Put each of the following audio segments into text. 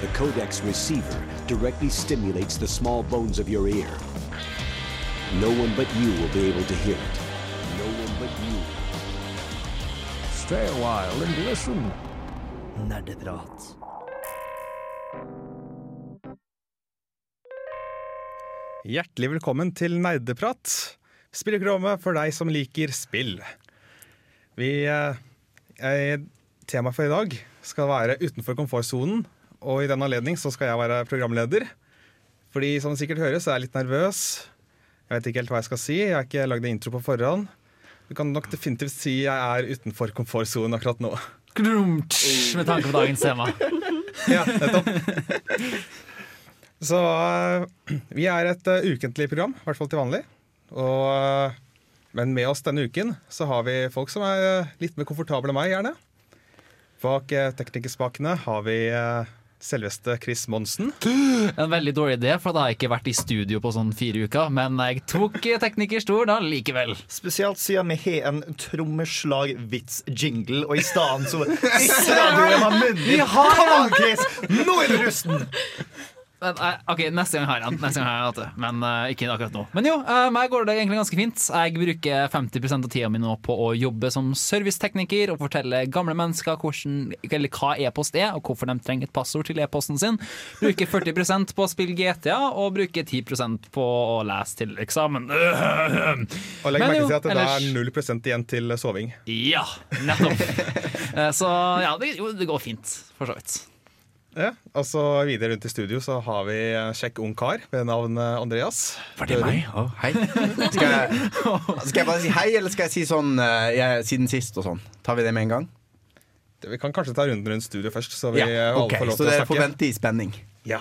The codex receiver directly stimulates the small bones of your ear. No one but you will be able to hear it. No one but you. Stay a while and listen. Nerdeprat. Hjertelig velkommen til Nerdeprat, spilleprogrammet for deg som liker spill. Vi, eh, Temaet for i dag skal være utenfor komfortsonen, og i den anledning så skal jeg være programleder. Fordi som du sikkert hører, så er jeg litt nervøs. Jeg vet ikke helt hva jeg skal si. Jeg har ikke lagd en intro på forhånd. Du kan nok definitivt si jeg er utenfor komfortsonen akkurat nå. Med tanke på dagens tema. Ja, nettopp. Så eh, vi er et eh, ukentlig program, i hvert fall til vanlig. Og, eh, men med oss denne uken så har vi folk som er litt mer komfortable enn meg, gjerne. Bak teknikerspakene har vi selveste Chris Monsen. En veldig dårlig idé, for da har jeg ikke vært i studio på sånn fire uker. Men jeg tok teknikerstolen likevel. Spesielt siden vi har en trommeslag-vits-jingle, og i stedet så isser du med munnen. Kom an, Chris! Nå er du rusten! Eh, ok, Neste gang har jeg den. Neste gang har jeg den, Men uh, ikke akkurat nå. Men jo, uh, meg går det egentlig ganske fint. Jeg bruker 50 av tida mi nå på å jobbe som servicetekniker og fortelle gamle mennesker hvordan, hva e-post er, og hvorfor de trenger et passord til e-posten sin. Bruker 40% på å spille GTA, og bruker 10% på å lese til eksamen. Og legg merke til at det da er ellers- 0 igjen til soving. Ja, nettopp. Så ja, det, jo, det går fint, for så vidt. Ja, og så videre rundt i studio så har vi en kjekk ung kar ved navn eh, Andreas. Var det meg? Å, hei. Skal jeg, skal jeg bare si hei, eller skal jeg si sånn eh, jeg, siden sist og sånn? Tar vi det med en gang? Vi kan kanskje ta runden rundt studio først, så vi Ja, okay, alle får lov til å dere får snakke. vente i spenning. Ja.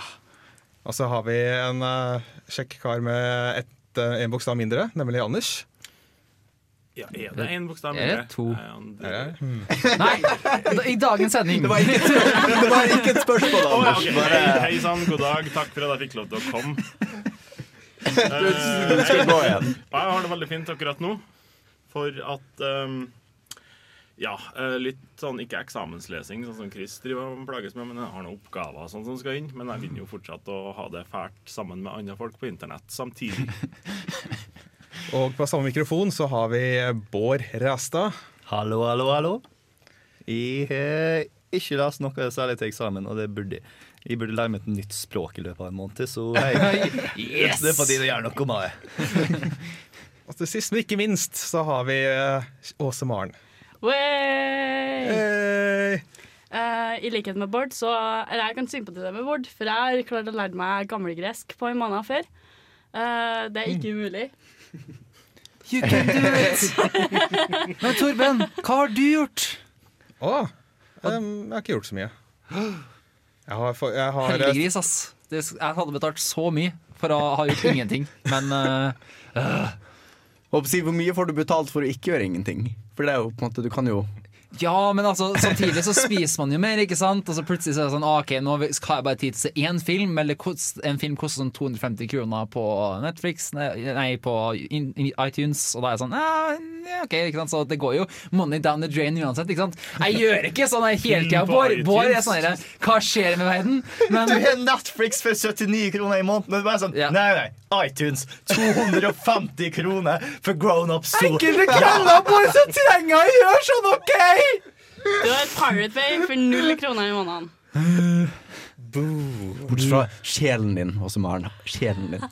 Og så har vi en uh, kjekk kar med ett, uh, en bokstav mindre, nemlig Anders. Ja, er det én bokstav Er det mindre? to? Er det? Hmm. Nei, i dagens sending Det var ikke, det var ikke et spørsmål, Anders. Oh, Bare, Hei, hei sann, god dag. Takk for at jeg fikk lov til å komme. Eh, du skal gå igjen. jeg har det veldig fint akkurat nå. For at um, Ja, eh, litt sånn ikke eksamenslesing, sånn som Chris driver og plages med. Men jeg har noen oppgaver sånn som skal inn. Men jeg vil jo fortsatt å ha det fælt sammen med andre folk på internett samtidig. Og på samme mikrofon så har vi Bård Rasta. Hallo, hallo, hallo. Jeg har ikke lest noe særlig til eksamen, og det burde jeg. Jeg burde lære meg et nytt språk i løpet av en måned, så hei. Yes! Det er på tide å gjøre noe med det. Og til sist, men ikke minst, så har vi eh, Åse Maren. Hey. Eh, I likhet med Bård, så Eller jeg kan sympatisere med Bård, for jeg har klart å lære meg gammelgresk på en måned før. Uh, det er ikke umulig. You can do it! Men Torben, hva har du gjort? Å, Um, jeg har ikke gjort så mye. Jeg har, jeg har Heldiggris, ass. Det, jeg hadde betalt så mye for å ha gjort ingenting, men uh, Hvor mye får du betalt for å ikke gjøre ingenting? For det er jo på en måte, du kan jo Ja, men altså, samtidig så spiser man jo mer, ikke sant? Og så plutselig så er det sånn, ah, ok, nå har jeg bare tid til å se én film, eller en film koster sånn 250 kroner på Netflix, nei, nei på iTunes, og da er jeg sånn, ja, ok, ikke sant? Så det går jo money down the drain uansett, ikke sant? Jeg gjør ikke sånn jeg hele tida, Bård, Bård er sånn herre hva skjer med verden? Men Du har Netflix for 79 kroner i måneden, og du bare sånn Ja. Nei, nei. iTunes 250 kroner for grown-ups. så- enkelte kvelder, Bård, så trenger jeg å gjøre sånn, ok? Du har Pirate Bay for null kroner i måneden. Bortsett fra sjelen din, Åse Maren. Sjelen din.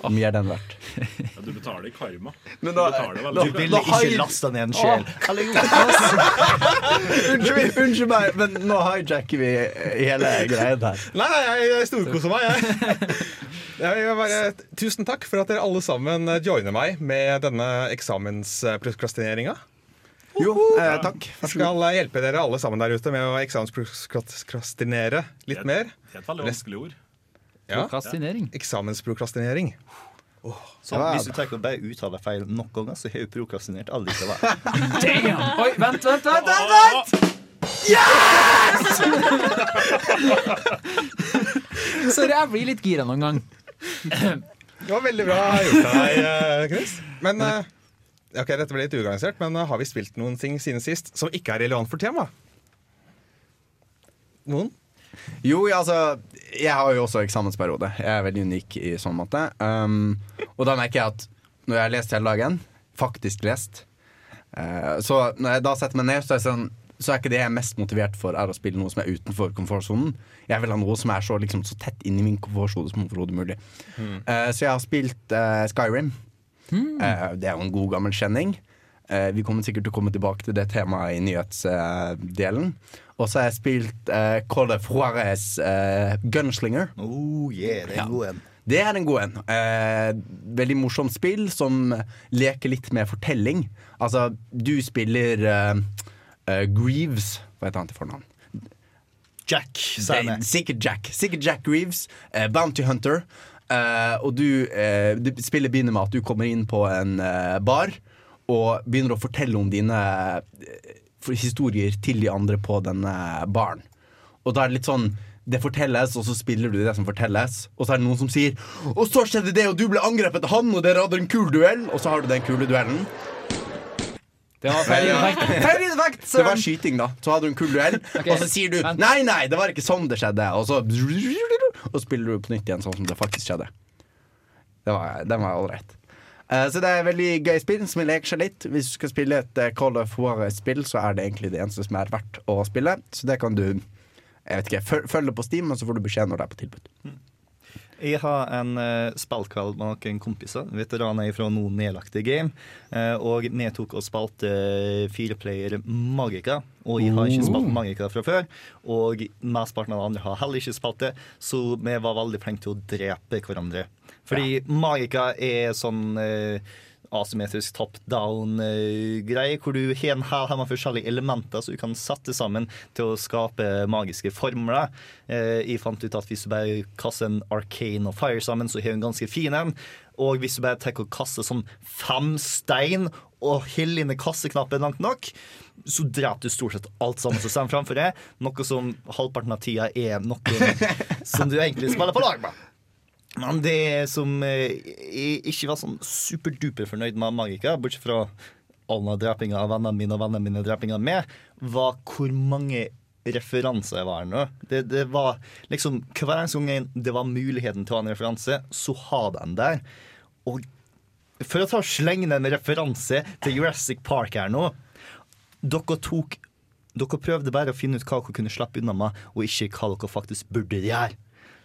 Hvor mye er den verdt? Ja, du betaler karma. Men Du betaler Du vil ikke laste ned en sjel. Unnskyld, unnskyld meg, men nå hijacker vi hele greia her. Nei, nei, jeg storkoser meg, jeg. jeg vil bare, tusen takk for at dere alle sammen joiner meg med denne eksamensprokrastineringa. Jo, eh, takk. Jeg skal hjelpe dere alle sammen der ute med å eksamensprokrastinere litt mer. Det er et veldig vanskelig ord. Ja, Prokrastinering. eksamensprokrastinering. Så hvis du tenker å bare uttale feil nok ganger, så har du prokrastinert allikevel. Damn! Oi, vent, vent, vent, vent, vent! Sorry, jeg blir litt gira noen gang. Det var veldig bra gjort av deg, eh, Chris. Men eh, ok, dette ble litt uorganisert, men eh, har vi spilt noen ting siden sist som ikke er relevant for temaet? Noen? Jo, ja, altså Jeg har jo også eksamensperiode. Jeg er veldig unik i sånn måte. Um, og da merker jeg at når jeg har lest hele dagen, faktisk lest eh, Så når jeg da setter meg ned, så er, sånn, så er ikke det jeg er mest motivert for, er å spille noe som er utenfor komfortsonen. Jeg vil ha noe som er så, liksom, så tett inni min komfortsone som overhodet mulig. Uh, så jeg har spilt uh, Skyrim. Eh, det er jo en god gammel kjenning. Eh, vi kommer sikkert til å komme tilbake til det temaet i nyhetsdelen. Og så har jeg spilt uh, Call of Juarez eh, Gunslinger. Oh yeah, det er en god en. Det er en god en. Eh, veldig morsomt spill som leker litt med fortelling. Altså, du spiller eh, eh, Greaves Hva heter han til fornavn? Jack, sier Sikkert Jack. Sikkert Jack Greaves. eh, Bounty Hunter. Eh, og du, uh, du Spillet begynner med at du kommer inn på en uh, bar og begynner å fortelle om dine eh, historier til de andre på denne baren. Og da er det litt sånn det fortelles, og så spiller du det som fortelles. Og så er det noen som sier 'Og så skjedde det, og du ble angrepet av han, og dere hadde en kul duell'. Og så har du den kule duellen. Det var feil effekt. Det var skyting, da. Så hadde du en kul duell, og så sier du 'nei, nei, det var ikke sånn det skjedde', og så Og spiller du på nytt igjen sånn som det faktisk skjedde. Det var, den var ålreit. Uh, så det er et veldig gøy spill som leker seg litt. Hvis du skal spille et uh, Call of War-spill, så er det egentlig det eneste som er verdt å spille. Så det kan du jeg vet ikke, følg følge på Steam, og så får du beskjed når det er på tilbud. Jeg har en uh, spillkveld med noen kompiser, veteraner fra noen nedlagte game. eh, og vi tok og spilte fireplayer Magica. Og jeg har ikke spilt Magica fra før. Og mesteparten av de andre har heller ikke spilt det, så vi var veldig flinke til å drepe hverandre. Fordi Magica er sånn eh, asymmetrisk top down-greie, hvor du har en hel med forskjellige elementer som du kan sette sammen til å skape magiske formler. Eh, jeg fant ut at hvis du bare kaster en arcane og fire sammen, så har du en ganske fin en. Og hvis du bare tar og kaster sånn fem stein og holder inne kasseknappen langt nok, så dreper du stort sett alt sammen som står framfor deg. Noe som halvparten av tida er noe som du egentlig spiller på lag med. Men det som eh, jeg ikke var sånn superduper fornøyd med Magica, bortsett fra alle drepinga av vennene mine og vennene mine drepinga med, var hvor mange referanser jeg var nå. Det, det var liksom Hver eneste gang det var muligheten til å ha en referanse, så ha den der. Og for å ta slenge en referanse til Jurassic Park her nå Dere tok Dere prøvde bare å finne ut hva dere kunne slippe unna med, og ikke hva dere faktisk burde gjøre.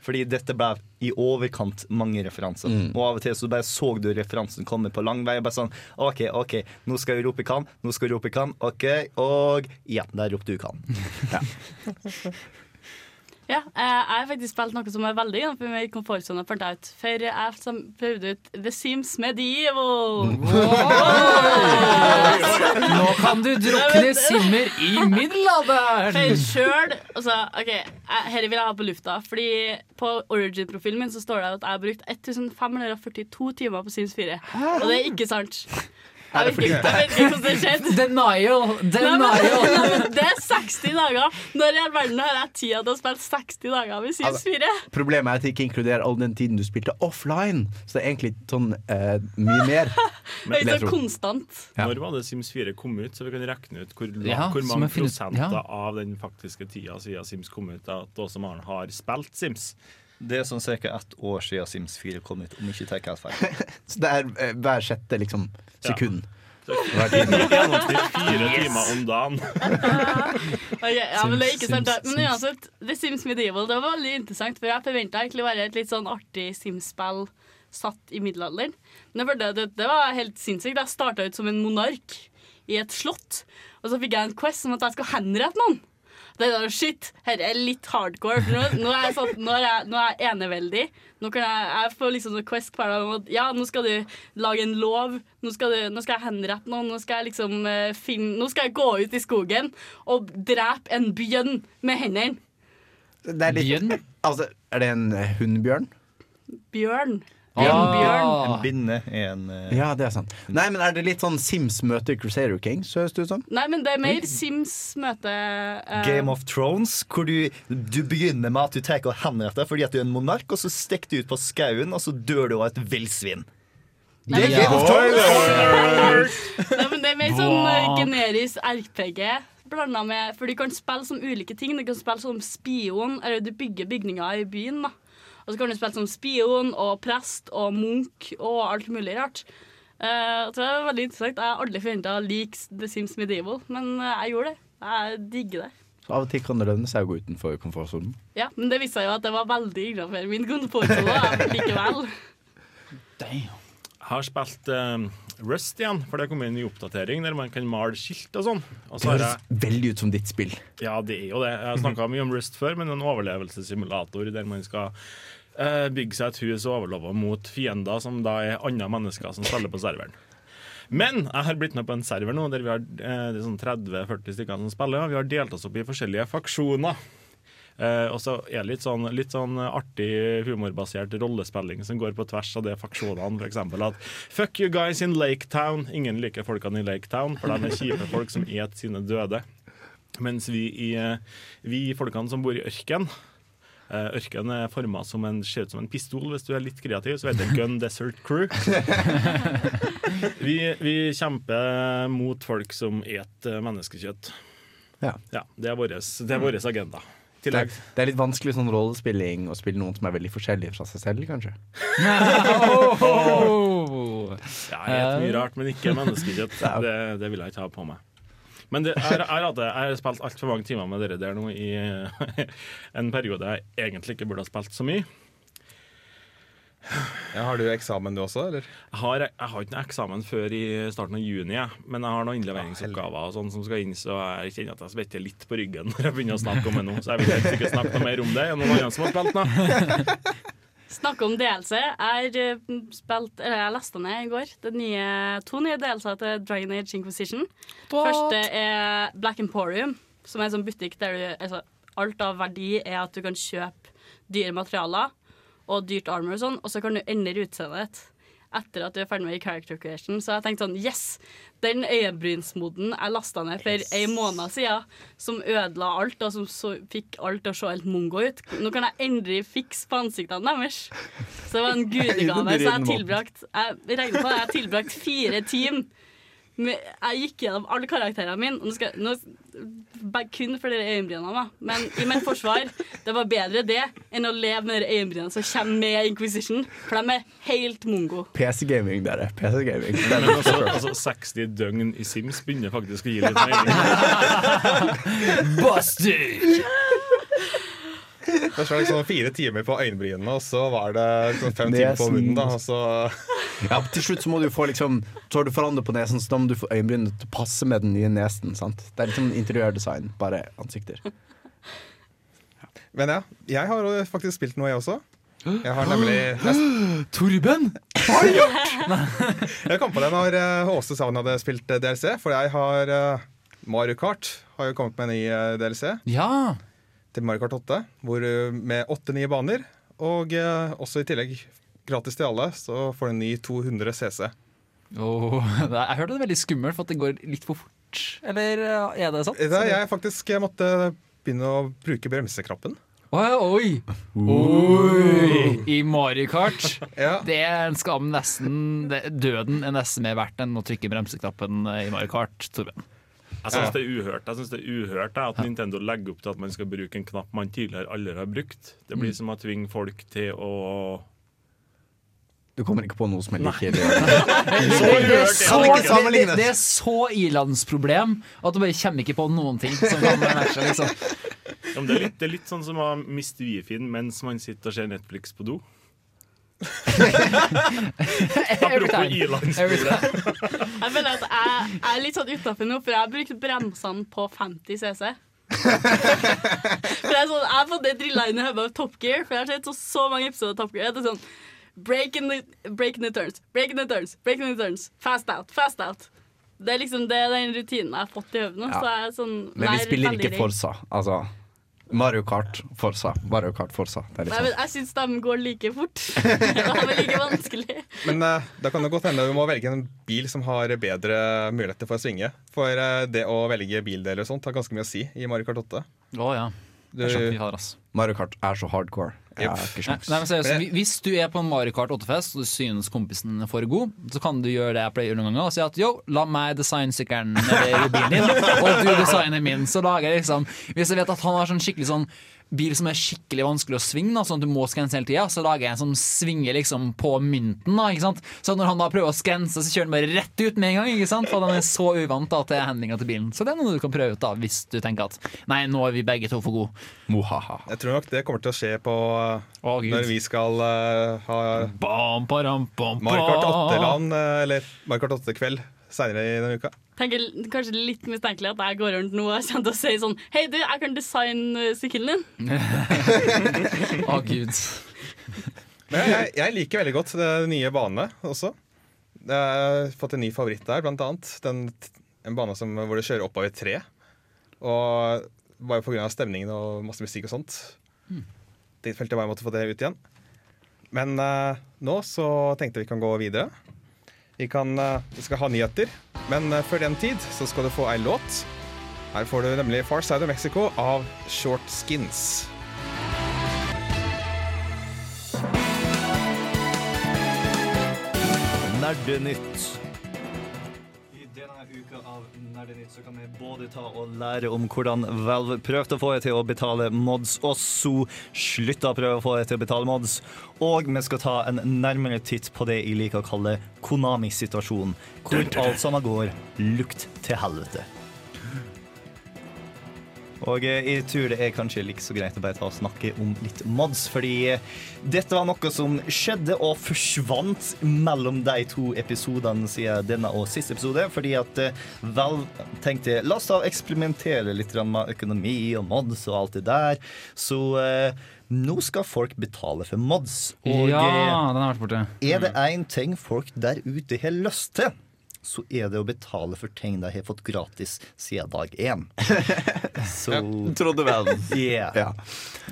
Fordi dette ble i overkant mange referanser. Og av og til så bare så du referansen komme på lang vei. Og bare sånn OK, OK, nå skal jeg rope kan, nå skal jeg rope kan, OK, og ja, der ropte du kan. Ja, eh, jeg har faktisk spilt noe som er veldig innenfor min komfortsone, fant jeg ut. For jeg prøvde ut The Sims Medieval. Nå kan du drukne simmer i middelalderen! For sjøl Altså, OK, dette vil jeg ha på lufta. Fordi på Origin-profilen min så står det at jeg har brukt 1542 timer på Sims 4. Og det er ikke sant. Jeg vet ikke, jeg vet ikke hvordan det skjedde. Denial! Denial! nei, men det er 60 dager! Når i all verden har jeg tida til å spille 60 dager med Sims 4? Problemet er at det ikke inkluderer all den tiden du spilte offline. Så det er egentlig sånn eh, mye mer. Det er jeg så konstant. Ja. Når var det Sims 4 kom ut, så vi kan regne ut hvor, Ja, hvor mange prosenter ja. av den faktiske tida siden Sims kom ut, at også Maren har spilt Sims. Det er sånn ca. ett år siden Sims 4 kom ut, om ikke tar helt feil. Så det er eh, hver sjette liksom, sekund. Gjennomsnitt fire timer om dagen. Ok, ja, men det er ikke sant. Sims, Men uansett, The Sims Medieval det var veldig interessant, for jeg forventa egentlig å være et litt sånn artig Sims-spill satt i middelalderen. Men jeg følte at det, det var helt sinnssykt. Jeg starta ut som en monark i et slott, og så fikk jeg en quest om at jeg skal henrette noen. Det er Shit, dette er litt hardcore. For nå, nå, er jeg sånn, nå, er jeg, nå er jeg eneveldig. Nå kan jeg, jeg får liksom noe quest hver dag om at ja, nå skal du lage en lov. Nå skal, du, nå skal jeg henrette noen. Nå skal jeg liksom uh, finne Nå skal jeg gå ut i skogen og drepe en bjørn med hendene. Det er, litt, Bjørn? altså, er det en hundbjørn? hunnbjørn? Bjørn. Ah. En bjørn. En binne er en eh, Ja, det er sant. Nei, men Er det litt sånn Sims møter Crusader Kings? Høres det ut som? Nei, men det er mer Sims møte eh, Game of Thrones, hvor du, du begynner med at du tar og henretter fordi at du er en monark, og så stikker du ut på skauen, og så dør du av et villsvin. Nei, men- Game of Thrones! Nei, men det er mer sånn eh, generisk RPG blanda med For du kan spille som ulike ting. Du kan spille som spion, eller du bygger bygninger i byen. da Og så kan du spille som spion og prest og munk og alt mulig rart. Eh, så det er veldig interessant. Jeg har aldri forventa å like The Sims Medieval, men eh, jeg gjorde det. Jeg digger det. Så av og til kan det lønne seg å gå utenfor komfortsonen. Ja, Men det viste seg jo at det var veldig innafor min komfortsone likevel. Jeg har spilt eh, Rust igjen, for det kom en ny oppdatering der man kan male skilt og sånn. Og Det så har høres jeg, veldig ut som ditt spill. ja, det er jo det. Jeg har snakka mye om Rust før, men en overlevelsessimulator der man skal uh, bygge seg et hus og overleve mot fiender som da er andre mennesker som spiller på serveren. Men jeg har blitt med på en server nå der vi har eh, sånn 30-40 stykker som spiller. Og vi har delt oss opp i forskjellige faksjoner. Eh, og så er det litt sånn, litt sånn artig humorbasert rollespilling som går på tvers av de faksjonene. Eksempel at Fuck you guys in Lake Town. Ingen liker folkene i Lake Town, for de er kjipe folk som et sine døde. Mens vi, i, eh, vi folkene som bor i ørken eh, Ørken er forma som en, ser ut som en pistol. Hvis du er litt kreativ, så heter det Gun Desert Crew. Vi, vi kjemper mot folk som et menneskekjøtt. Ja. Ja, det vår, det er vår agenda. I Det det er litt vanskelig sånn rollespilling å spille noen som er veldig forskjellig fra seg selv, kanskje. Oh. Ja, jeg spiser mye rart, men ikke menneskekjøtt. Det, det vil jeg ikke ha på meg. Men det, jeg, jeg, jeg har spilt altfor mange timer med dere der nå i en periode jeg egentlig ikke burde ha spilt så mye. Ja, har du eksamen du også, eller? Jeg har, jeg har ikke noe eksamen før i starten av juni, Ja. men jeg har noen innleveringsoppgaver og sånn som skal inn, så jeg kjenner at jeg svetter litt på ryggen når jeg begynner å snakke om det nå. Så jeg vil helst ikke snakke noe mer om det. Er noen andre som har spilt nå? Snakke om DLC. Jeg eh, spilt, eller jeg lasta ned i går det nye, to nye DLC-er til Dragon Age Inquisition. Første er Black Emporium, som er en sånn butikk der du altså, Alt av verdi er at du kan kjøpe dyre materialer og dyrt armor og sånn, og så kan du endre utseendet ditt etter at du er ferdig med i character creation. Så jeg tenkte sånn Yes! Den øyebrynsmoden jeg lasta ned for en måned siden, som ødela alt, og som så, fikk alt til å se helt mongo ut. Nå kan jeg endelig fikse på ansiktene deres. Så det var en gudegave. Så jeg tilbrakt Jeg regner på det, jeg har tilbrakt fire timer jeg gikk gjennom alle karakterene mine. Og nå skal, nå, kun for de øyenbrynene. Men i mitt forsvar, det var bedre det enn å leve med de øyenbrynene som kommer med Inquisition. For de er helt mongo. PC-gaming, dere. PC-gaming. Altså, altså 60 døgn i Sims begynner faktisk å gi litt mening. Buster! Først var det liksom fire timer på øyenbrynene, og så var det liksom fem Nesen. timer på munnen. da, og så... Ja, til slutt så må du få liksom Så har du forandret på nesen, så da må du få øyenbrynene til å passe med den nye nesen. sant? Det er liksom interiørdesign, bare ansikter. Men ja, jeg har faktisk spilt noe, jeg også. Jeg har nemlig nest... Torben! Jeg kom på det når eh, Åse sa hun hadde spilt eh, DLC, for jeg har eh, Mario Kart har jo kommet med en ny DLC Ja. Til Mario Kart 8, hvor, eh, med åtte nye baner. Og eh, også i tillegg, gratis til alle, så får du en ny 200 CC. Er- jeg hørte det er veldig skummelt, for at det går litt for fort. Eller uh, er det sant? Da jeg faktisk jeg måtte begynne å bruke bremseknappen. Oi, oi. oi! I Mario Kart. Ja. Det er en skam nesten det, Døden er nesten mer verdt enn å trykke bremseknappen i Mario Kart. Torben. Jeg syns det er uhørt Jeg synes det er uhørt at Nintendo legger opp til at man skal bruke en knapp man tidligere aldri har brukt. Det blir som å tvinge folk til å Du kommer ikke på noe som er like Det, Så det, er så, det er ilandsproblem at du bare kommer ikke på noen ting som kan matche. Liksom. ja, det, er litt, det er litt sånn som å miste wifien mens man sitter og ser Netflix på do. Every Apropos time. Every time. Jeg føler at jeg, jeg er litt sånn utafor nå, for jeg har brukt bremsene på 50 CC. for jeg, er sånn, jeg har fått det drilla inn i hodet av Top Gear, for jeg har sett så, så mange episoder av Top Gear. Det er sånn break in, the, break the turns, breaking the turns, breaking the turns. Fast out, fast out. Det er liksom det, er den rutinen jeg har fått i hodet nå. Ja. Så jeg er sånn, Men vi er spiller ikke. Forsa. Altså Mario Kart, Forsa. Mario Kart, Forsa. Det er Nei, men liksom jeg syns de går like fort. det er like vanskelig. Men uh, da kan det godt hende du må velge en bil som har bedre muligheter for å svinge. For uh, det å velge bildeler og sånt har ganske mye å si i Mario Kart 8. Oh, ja. Du, er skjønner, vi har, ass. Mario Kart er så hardcore. Jeg har ikke sjans. nei, men seriøst, Hvis du er på en Mario Kart 8-fest og du synes kompisen er for god, så kan du gjøre det jeg pleier noen ganger og si at yo, la meg designe sykkelen eller bilen din, og du designer min. Så lager jeg liksom Hvis jeg vet at han har sånn skikkelig sånn bil som er skikkelig vanskelig å svinge, da, sånn at du må skrense hele tida, så lager jeg en som svinger liksom på mynten. da, ikke sant? Så når han da prøver å skrense, så kjører han bare rett ut med en gang. ikke sant? For han er så uvant da til handlinga til bilen. Så det er noe du kan prøve ut da, hvis du tenker at nei, nå er vi begge to for gode. Mohaha. Jeg tror nok det kommer til å skje på Å, når vi skal uh, ha Bam, param, bam, Mario Kart 8-land, eh, eller Mario Kart 8-kveld seinere i denne uka. Tenker kanskje litt mistenkelig at jeg går rundt nå og kommer til å si sånn Hei, du, jeg kan designe eh, sykkelen din. Å, gud. Men jeg, jeg liker veldig godt det nye banene også. Jeg har fått en ny favoritt der, blant annet. Den, en bane som, hvor du kjører oppover et tre. Og bare pga. stemningen og masse musikk og sånt. Det følte jeg bare måtte få det ut igjen. Men uh, nå så tenkte vi kan gå videre. Vi, kan, eh, vi skal ha nyheter, men eh, før den tid så skal du få ei låt. Her får du nemlig Far Side of Mexico av Short Skins. Nerdenytt. Nerdenytt så kan vi både ta og lære om hvordan Valve prøvde å få deg til å betale mods, og så slutta å prøve å få deg til å betale mods. Og vi skal ta en nærmere titt på det jeg liker å kalle Konami-situasjonen, hvor alt sammen går lukt til helvete. Og eh, jeg tror det er kanskje like så greit å bare ta og snakke om litt mods, fordi eh, dette var noe som skjedde og forsvant mellom de to episodene siden denne og siste episode, fordi at eh, Valve tenkte la oss da eksperimentere litt med økonomi og mods og alt det der. Så eh, nå skal folk betale for mods. Og ja, eh, den har vært borte. er det én ting folk der ute har lyst til, så er det å betale for ting de har fått gratis siden dag én. Så Trodde vel. Yeah. Ja.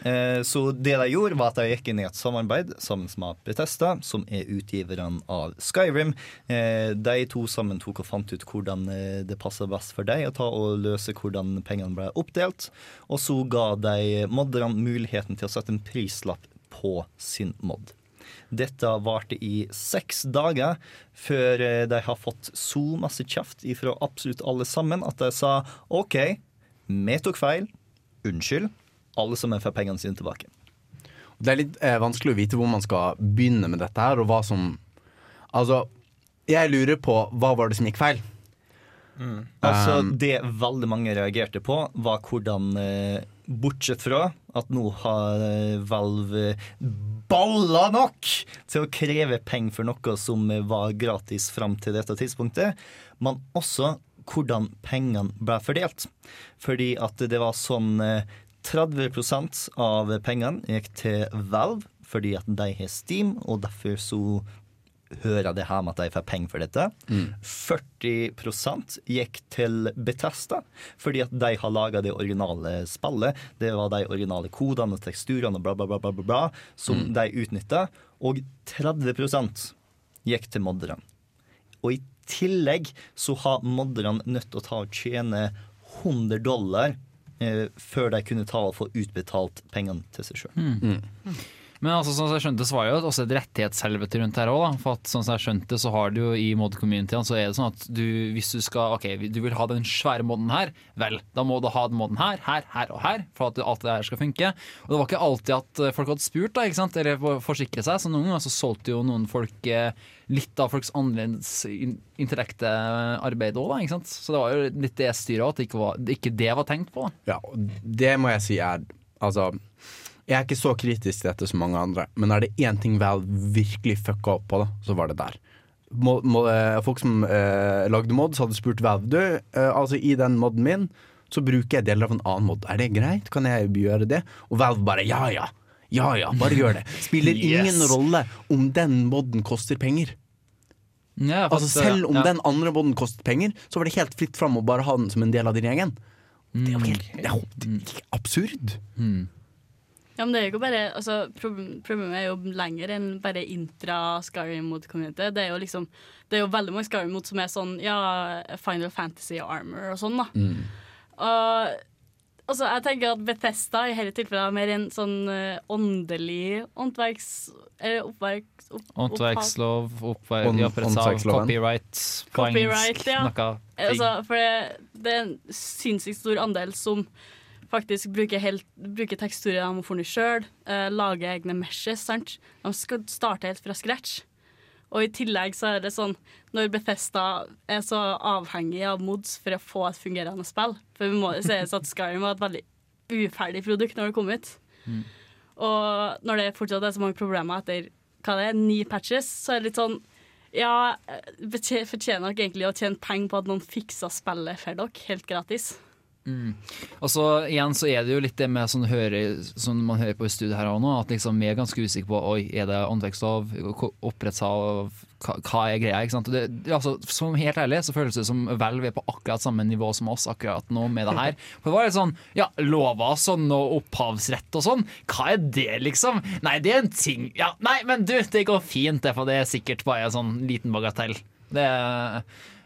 Eh, Så det de gjorde, var at de gikk inn i et samarbeid sammen med Bethesda, som er utgiverne av Skyrim. Eh, De to sammen tok og fant ut hvordan eh, det passer best for dem å ta og løse hvordan pengene ble oppdelt. Og så ga de modderne muligheten til å sette en prislapp på sin mod. Dette varte i seks dager, før eh, de har fått så masse kjeft fra absolutt alle sammen at de sa OK, vi tok feil. Unnskyld. Alle sammen får pengene sine tilbake. Det er litt eh, vanskelig å vite hvor man skal begynne med dette her, og hva som Altså, jeg lurer på hva var det som gikk feil? Altså, Um, det veldig mange reagerte på, var hvordan eh, Bortsett fra at nå har eh, Valve balla nok til å kreve penger for noe som eh, var gratis fram til dette tidspunktet, men også hvordan pengene ble fordelt. Fordi at det var sånn eh, 30% av pengene gikk til Valve fordi at de har Steam, og derfor så hører det her med at de får penger for dette. 40% gikk til Betesta, fordi at de har laga det originale spillet. Det var de originale kodene og teksturene og bla, bla, bla, bla, bla, bla som de utnytta. Og 30% gikk til modderne. Og i tillegg så har modderne nødt til å ta og tjene 100 dollar eh, før de kunne ta og få utbetalt pengene til seg sjøl. Men altså, sånn som jeg skjønte, så var det jo også et rettighetshelvete rundt her òg. For sånn som jeg skjønte, så har du jo i mod-communityen så er det sånn at du, hvis du skal Ok, du vil ha den svære moden her, vel, da må du ha den moden her, her, her og her, for at alt det her skal funke. Og det var ikke alltid at eh, folk hadde spurt, da, ikke sant, eller forsikret forsikre seg. Så noen ganger så solgte jo noen folk eh, litt av folks annerledes in- intellekte arbeid òg, da, ikke sant. Så det var jo litt det styret òg, at ikke, var, ikke det var tenkt på. Ja, det må jeg si er Altså, jeg er ikke så kritisk til dette som mange andre, men er det én ting Val virkelig fucka opp på, da, så var det der. Må, må, eh, folk som eh, lagde mods, hadde spurt Valve Du, eh, altså i den moden min, så bruker jeg deler av en annen mod. Er det greit? Kan jeg gjøre det? Og Valve bare ja ja. Ja ja, bare gjør det. Spiller ingen rolle om den moden koster penger. Ja, Altså Selv om ja. den andre moden kostet penger, så var det helt fritt fram å bare ha den som en del av din egen. Det er jo helt det er absurd. er absurd. Ja, men det er jo ikke bare altså, Problemet er jo lenger enn bare intra Skyrim mot community. Det er jo liksom Det er jo veldig mange Skyrim mot som er sånn Ja, Final Fantasy Armor og sånn, da. Og Altså, jeg tenker at Bethesda i dette tilfellet er mer en sånn eh, åndelig åndverks... Eller oppverks... Opp, Håndverkslov, oppver- Hånd- de opprettelse av copyright, Copyright, ja. noe Altså, for det, det er en sinnssykt stor andel som faktisk bruker, helt, bruker teksturer de har funnet sjøl, eh, lager egne meshes. Sant? De skal starte helt fra scratch. Og i tillegg så er det sånn når Bethesda er så avhengig av mods for å få et fungerende spill For vi må jo sies at Skyrim var et veldig uferdig produkt når det kom ut. Og når det fortsatt er så mange problemer etter hva det er, ni patches, så er det litt sånn ja, betje- fortjener dere egentlig å tjene penger på at noen fikser spillet for dere, helt gratis. Og så igjen så er det jo litt det med sånn høre, som man hører på i studiet her nå, at liksom vi er ganske usikre på Oi, er det åndvekstlov, opprettsav, hva, hva er greia? ikke sant? Det, altså, som helt ærlig så føles det som Valve er på akkurat samme nivå som oss akkurat nå med det her. For det var litt sånn Ja, lova sånn og opphavsrett og sånn, hva er det, liksom? Nei, det er en ting Ja, nei, men du, det går fint, det, for det er sikkert bare en sånn liten bagatell. Det er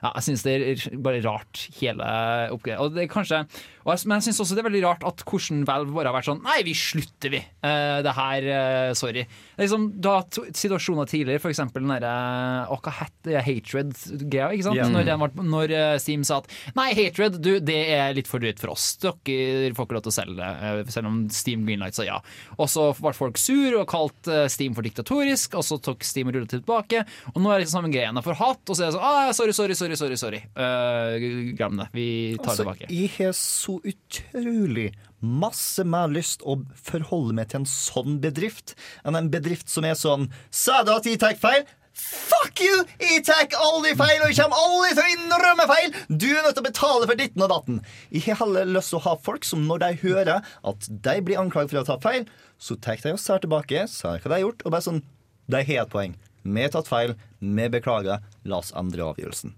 ja, jeg syns det er bare rart, hele oppgreia. Og det er kanskje, jeg, men jeg syns også det er veldig rart at hvordan Valve bare har vært sånn Nei, vi slutter, vi. Uh, det her, uh, sorry. Det liksom, da Situasjoner tidligere, f.eks. den derre uh, det? Hatred-greia, ikke sant? Yeah. Når, den var, når eh, Steam sa at Nei, Hatred, du, det er litt for dyrt for oss. Dere får ikke lov til å selge det. Selv om Steam Greenlight sa ja. Og så ble folk sur og kalt Steam for diktatorisk, og så tok Steam og rullet tilbake. Og nå er det liksom samme greia for hatt, og så er det sånn ah, sorry, sorry, sorry, sorry. sorry. Glem det. Vi tar det Altså, tilbake. jeg har så utrolig masse mer lyst å forholde meg til en sånn bedrift enn en bedrift som er sånn Sa du at jeg tar feil? Fuck you! Jeg tar aldri feil, og jeg kommer aldri til å innrømme feil! Du er nødt til å betale for ditten og datten. Jeg har heller lyst til å ha folk som når de hører at de blir anklaget for å ta feil, så tar de og ser tilbake, ser hva de har gjort, og bare sånn De har et poeng. Vi har tatt feil. Vi beklager. La oss endre avgjørelsen.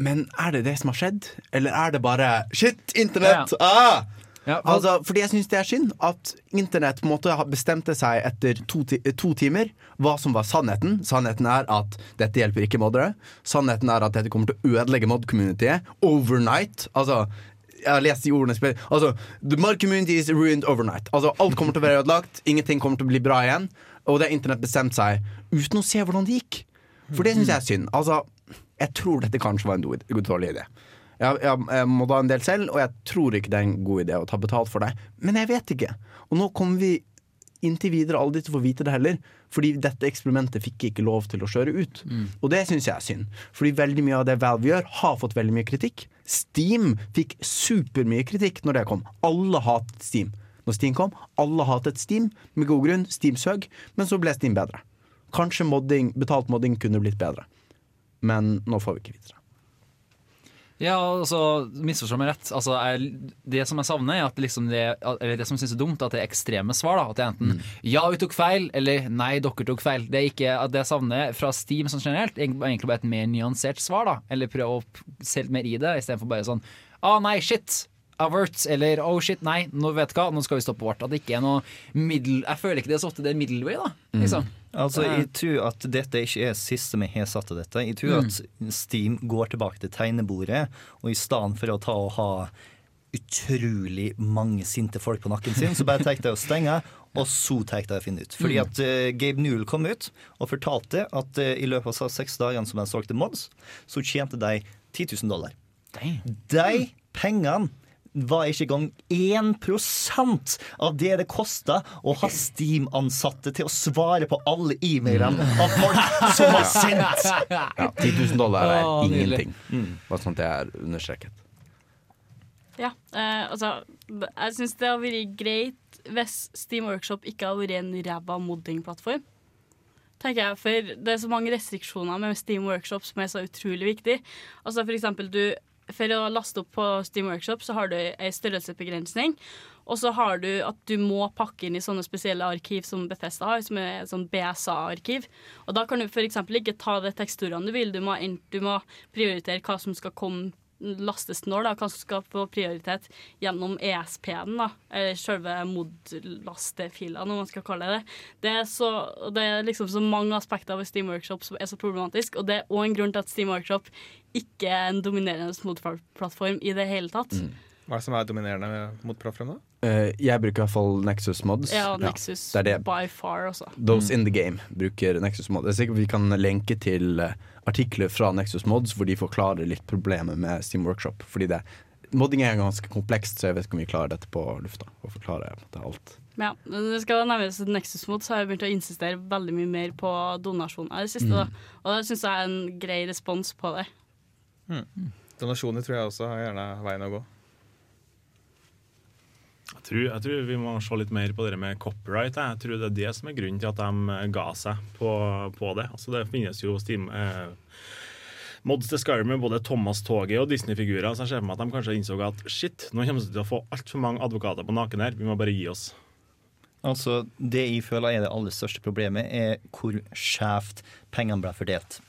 Men er det det som har skjedd? Eller er det bare Shit, internett! Ja. Ah! Ja, for- Altså, fordi jeg syns det er synd at internett på en måte bestemte seg etter to, ti to timer hva som var sannheten. Sannheten er at dette hjelper ikke moddere. Sannheten er at dette kommer til å ødelegge mod-communityet overnight. Altså jeg har lest de ordene spill Altså, The mod community is ruined overnight. Altså, Alt kommer til å være ødelagt, ingenting kommer til å bli bra igjen. Og det har internett bestemt seg uten å se hvordan det gikk. For det syns jeg er synd. Altså, jeg tror dette kanskje var en dårlig idé. Jeg, jeg, jeg må da en del selv, og jeg tror ikke det er en god idé å ta betalt for det. Men jeg vet ikke. Og nå kommer vi inntil videre aldri til å få vite det heller. Fordi dette eksperimentet fikk ikke lov til å kjøre ut. Og det syns jeg er synd. Fordi veldig mye av det Valve gjør, har fått veldig mye kritikk. Steam fikk supermye kritikk når det kom. Alle hatet Steam. Når Steam kom, alle hatet Steam, med god grunn. Steam søg, men så ble Steam bedre. Kanskje modding, betalt modding kunne blitt bedre. Men nå får vi ikke vite det. Ja, altså, misforstå meg rett. Altså, jeg, det som jeg savner, er at liksom det, eller det som jeg synes er dumt, at det er ekstreme svar. da At det er enten 'ja, vi tok feil', eller 'nei, dere tok feil'. Det er ikke at det jeg savner fra Steam sånn generelt, er egentlig bare et mer nyansert svar. da Eller prøve å se litt mer i det, istedenfor bare sånn 'ah, nei, shit'. Avert, eller 'oh shit, nei, nå vet hva, nå skal vi stoppe vårt'. At det ikke er noe middel... Jeg føler ikke det er så ofte det er middelvei, da. Liksom. Altså. Jeg tror at dette ikke er siste vi har satt til dette. Jeg tror at Steam går tilbake til tegnebordet, og i stedet for å ta og ha utrolig mange sinte folk på nakken sin, så bare tar jeg å stenge, og så tar jeg å finne ut. Fordi at uh, Gabe Newell kom ut og fortalte at uh, i løpet av seks dagene som de solgte mods, så tjente de 10 000 dollar. Damn. De pengene var ikke engang 1% av det det kosta å ha Steam-ansatte til å svare på alle e-mailene av folk som var sendt. Ja, 10 000 dollar er ingenting. Bare sånn at det er understreket. Ja, eh, altså Jeg syns det hadde vært greit hvis Steam Workshop ikke hadde vært en ræva modding-plattform. Tenker jeg, For det er så mange restriksjoner med Steam Workshop som er så utrolig viktig. Altså For eksempel, du For å laste opp på Steam Workshop så har du ei størrelsesbegrensning. Og så har du at du må pakke inn i sånne spesielle arkiv som Bethesda har, som er sånn BSA-arkiv. Og da kan du f.eks. ikke ta de teksturene du vil. Du må, du må prioritere hva som skal komme lastes når, da, hva skal få prioritet gjennom ESP-en, da, eller selve mod-lastefila, om man skal kalle det det. Er, så, det er liksom så mange aspekter ved Steam Workshop som er så problematisk, og det er òg en grunn til at Steam Workshop ikke er en dominerende mod-plattform i det hele tatt. Hva er det som er dominerende mot proffrem, da? Uh, jeg bruker i hvert fall Nexus Mods. Ja, Nexus det er det. by far også. Those in the game bruker Nexus Mods. Jeg er sikker vi kan lenke til eh, artikler fra Nexus Mods hvor de forklarer litt problemet med Steam Workshop. Fordi det, modding er ganske komplekst, så jeg vet ikke om vi klarer dette på lufta. Og forklarer det alt. Ja, det skal nevnes at Nexus Mod så har jeg begynt å insistere veldig mye mer på donasjoner i det siste. Mm. Da. Og det syns jeg er en grei respons på det. Donasjoner tror jeg også er gjerne veien å gå. Jeg tror, jeg tror vi må se litt mer på det med copyright. Jeg tror det er det som er grunnen til at de ga seg på, på det. Altså Det finnes jo Steam, eh, mods til Skyrim med både Thomas Toget og Disney-figurer. Så jeg ser for meg at de kanskje innså at shit, nå kommer vi til å få altfor mange advokater på naken her. Vi må bare gi oss. Altså, Det jeg føler er det aller største problemet, er hvor skjevt pengene ble fordelt.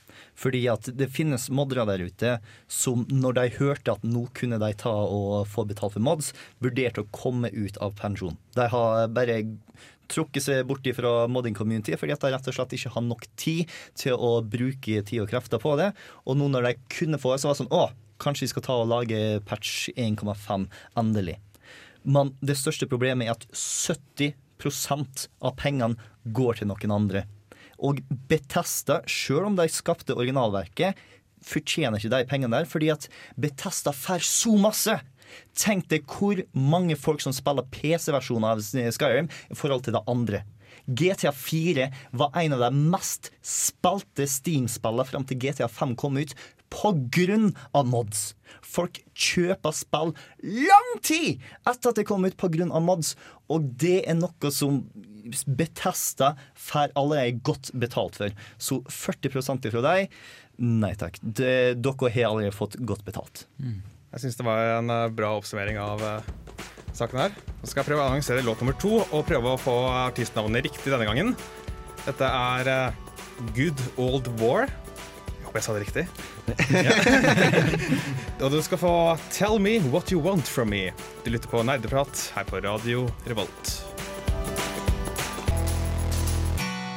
Fordi at det finnes moddere der ute som når de hørte at nå kunne de ta og få betalt for mods, vurderte å komme ut av pensjon. De har bare trukket seg bort fra modding community fordi at de rett og slett ikke har nok tid til å bruke tid og krefter på det. Og nå når de kunne få det, så var det sånn Å, kanskje vi skal ta og lage patch 1,5 endelig. Men det største problemet er at 70% av pengene går til noen andre. Og Betesta, sjøl om de skapte originalverket, fortjener ikke de pengene der, fordi at Betesta får så masse. Tenk deg hvor mange folk som spiller PC-versjoner av Skyrim i forhold til det andre. GTA 4 var en av de mest spalte Steam-spillene fram til GTA 5 kom ut, av mods. Folk kjøper spill lang tid etter at det kom ut av mods, og det er noe som Betesta får allerede godt betalt for. Så 40% ifra deg, nei takk. Det, dere har allerede fått godt betalt. Jeg syns det var en eh, bra oppsummering av eh, saken her. Nå skal jeg prøve å annonsere låt nummer to og prøve å få artistnavnet riktig denne gangen. Dette er eh, Good Old War. Håper jeg sa det riktig. Og du skal få Tell Me What You Want From Me. Du lytter på Nerdeprat her på Radio Revolt.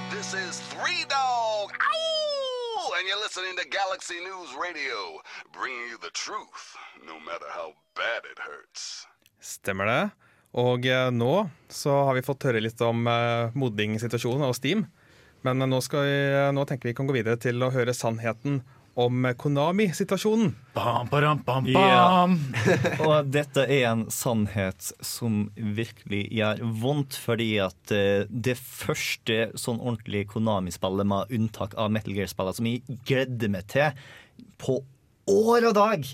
This is Three Dog. Ow! And you're listening to Galaxy News Radio, bringing you the truth, no matter how bad it hurts. Stemmer det. Og eh, nå så har vi fått høre litt om uh, modding-situasjonen og Steam. Men nå, skal vi, nå tenker vi kan gå videre til å høre sannheten om Konami-situasjonen. Bam, bam, bam, bam. Yeah. Og dette er en sannhet som virkelig gjør vondt, fordi at eh, det første sånn ordentlige Konami-spillet, med unntak av Metal Gear-spillene, som jeg gledde meg til på år og dag,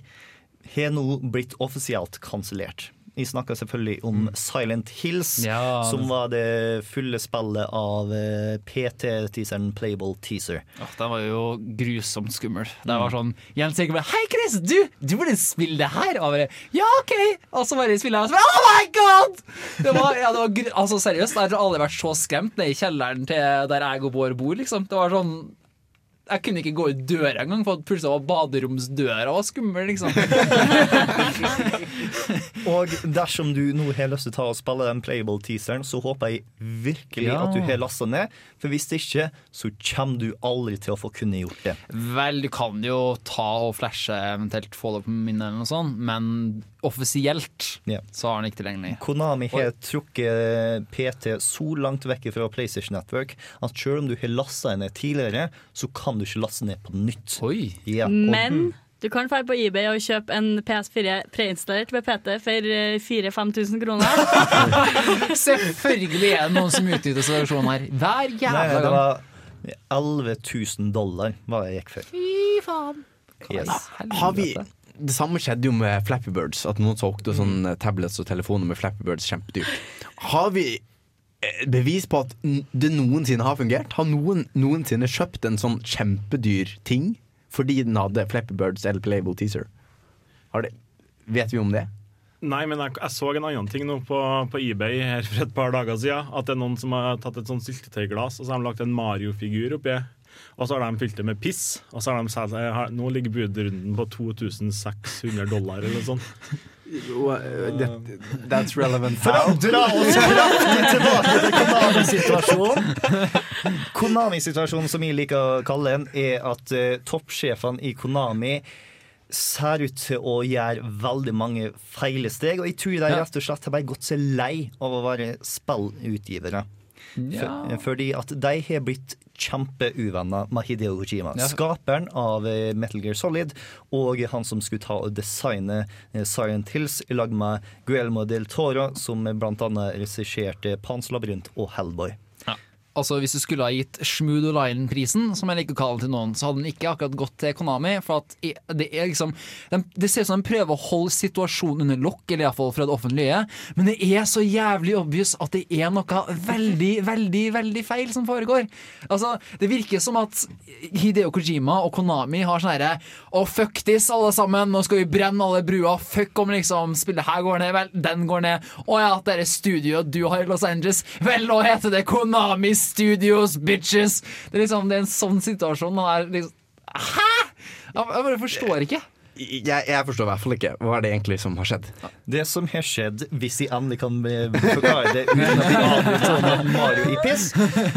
har nå blitt offisielt kansellert. Jeg snakker selvfølgelig om Silent Hills, Ja, som var det fulle spillet av eh, PT-teaseren Playable Teaser. Oh, den var jo grusomt skummel. Det var sånn Jens Erik bare Hei, Chris! Du, du burde spille det her! Og bare, ja, OK! Og så bare spiller jeg, og så bare Oh my god! Det var, ja, det var altså Seriøst, jeg har aldri vært så skremt nede i kjelleren til der jeg og Bård bor, liksom. Det var sånn jeg kunne ikke gå ut døra engang, for at plutselig var baderomsdøra var skummel. liksom Og dersom du nå har lyst til å ta og spille den playable-teaseren, så håper jeg virkelig Ja. at du har lasta ned. For hvis ikke, så kommer du aldri til å få kunne gjort det. Vel, du kan jo ta og flashe eventuelt få det på minnet eller noe sånt, men offisielt yeah. så har den ikke tilgjengelig. Konami har trukket PT så langt vekk fra PlayStation Network at selv om du har lasta ned tidligere, så kan du ikke laste ned på nytt. Oi! Ja, Men du kan dra på eBay og kjøpe en PS4 preinstallert med PT for eh, 4000-5000 kroner. Selvfølgelig er det noen som utnytter situasjonen her. Hver Nei, jævla det gang. var 11 000 dollar var det jeg gikk for. Fy faen. Yes. Har vi Det samme skjedde jo med Flappy Birds. At noen solgte sånn tablets og telefoner med Flappy Birds kjempedyrt. Har vi eh, bevis på at det noensinne har fungert? Har noen noensinne kjøpt en sånn kjempedyr ting fordi den hadde Flappy Birds eller Playable Teaser? Har det, vet vi om det? Nei, men jeg, jeg så en annen ting nå på, på eBay her for et par dager siden. At det er noen som har tatt et sånn syltetøyglass og så har de lagt en Mario-figur oppi. Og så har de fylt det med piss. Og så har de sagt eh, Nå ligger budrunden på 2600 dollar eller noe sånt. That's relevant For å dra oss kraftig tilbake til Konami-situasjonen. Konami-situasjonen, som jeg liker å kalle den, er at uh, toppsjefene i Konami ser ut til å gjøre veldig mange feile steg. Og jeg tror de rett og slett har bare gått seg lei av å være spillutgivere. Ja. Fordi at de har blitt kjempeuvenner med Hideo Kojima. Ja. Skaperen av eh, Metal Gear Solid og han som skulle ta og designe eh, Silent Hills i lag med Guelmo del Toro, som annet regisserte Pans labyrint og Hellboy. Altså Hvis du skulle ha gitt Shmood Lion-prisen, som jeg liker å kalle den til noen, så hadde den ikke akkurat gått til Konami. For at det er liksom Det ser ut som de prøver å holde situasjonen under lokk, eller iallfall fra det offentlige. Men det er så jævlig obvious at det er noe veldig, veldig, veldig feil som foregår. Altså Det virker som at Hideo Kojima og Konami har sånn herre Å, fuck this, alle sammen. Nå skal vi brenne alle brua. Fuck om liksom spillet her går ned. Vel, den går ned. Å ja, det er studioet du har i Los Angeles. Vel, nå heter det Konami Studios, bitches! Det er liksom det er en sånn situasjon. Han er liksom Hæ?! Jeg bare forstår ikke. Jeg, jeg forstår i hvert fall ikke hva er det egentlig som har skjedd. Det som har skjedd, hvis jeg endelig kan eh, forklare det uten at vi avbryter av Mario i piss,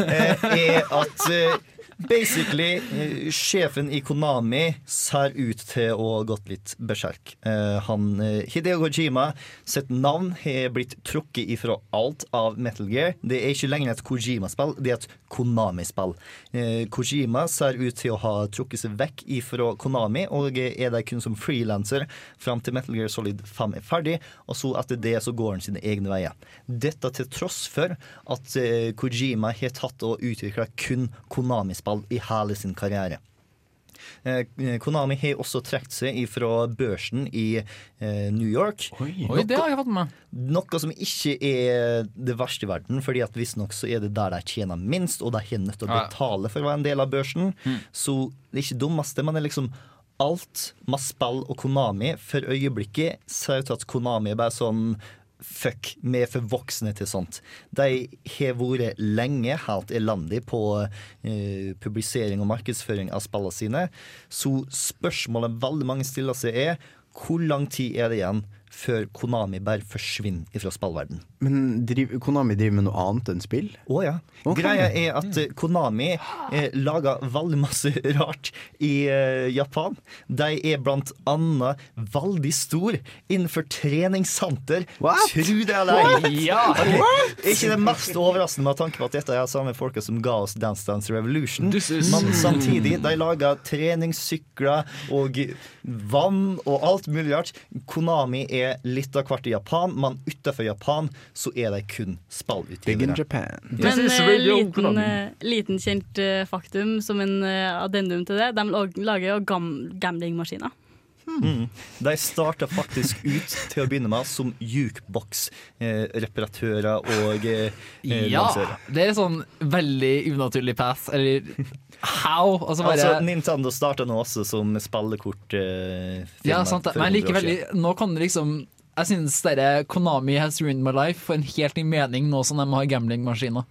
eh, er at eh, basically eh, sjefen i Konami ser ut til å ha gått litt berserk. Eh, Han, eh, Hideo Kojima sitt navn har blitt trukket ifra alt av Metal Gear. Det er ikke lenger et Kojima-spill, det er et Konami-spill. Kojima ser ut til å ha trukket seg vekk ifra Konami, og er der kun som frilanser fram til Metal Gear Solid 5 er ferdig, og så etter det så går han sine egne veier. Dette til tross for at Kojima har tatt og utvikla kun Konami-spill i hele sin karriere. Eh, Konami har også trukket seg fra børsen i eh, New York. Oi, det har jeg fått med. Noe som ikke er det verste i verden, fordi at visstnok så er det der de tjener minst, og de har nødt til å betale for å være en del av børsen. Så det er ikke dummeste, men det er liksom alt med spill og Konami for øyeblikket ser ut til at Konami er bare sånn Fuck, vi er for voksne til sånt. De har vært lenge helt elendig på eh, publisering og markedsføring av spillene sine. Så spørsmålet veldig mange stiller seg, er hvor lang tid er det igjen før Konami bare forsvinner fra spillverden? Men driv, Konami driver med noe annet enn spill? Å ja. Okay. Greia er at eh, Konami eh, lager veldig masse rart i eh, Japan. De er blant annet veldig stor innenfor treningssenter. Tro det eller ei. Ja. Okay. Ikke det mest overraskende med tanke på at dette er samme folka som ga oss Dance Dance Revolution. Men samtidig, de lager treningssykler og vann og alt mulig rart. Konami er litt av hvert i Japan, men utenfor Japan så er de kun Big in spillutgivere. Japan. Men eh, liten, eh, liten kjent eh, faktum som en addendum til det, de lager jo gam gamblingmaskiner. De starta faktisk ut til å begynne med som jukebox-reparatører og eh, eh, Ja, Lansere. det er sånn veldig unaturlig path. Eller how? Altså bare Altså, Nintendo starta nå også som spillekort. Ja, sant det. Men jeg liker 100 år veldig siden. Nå kan det liksom Jeg synes dere Konami has ruined my life får en helt ny mening nå som de har gamblingmaskiner.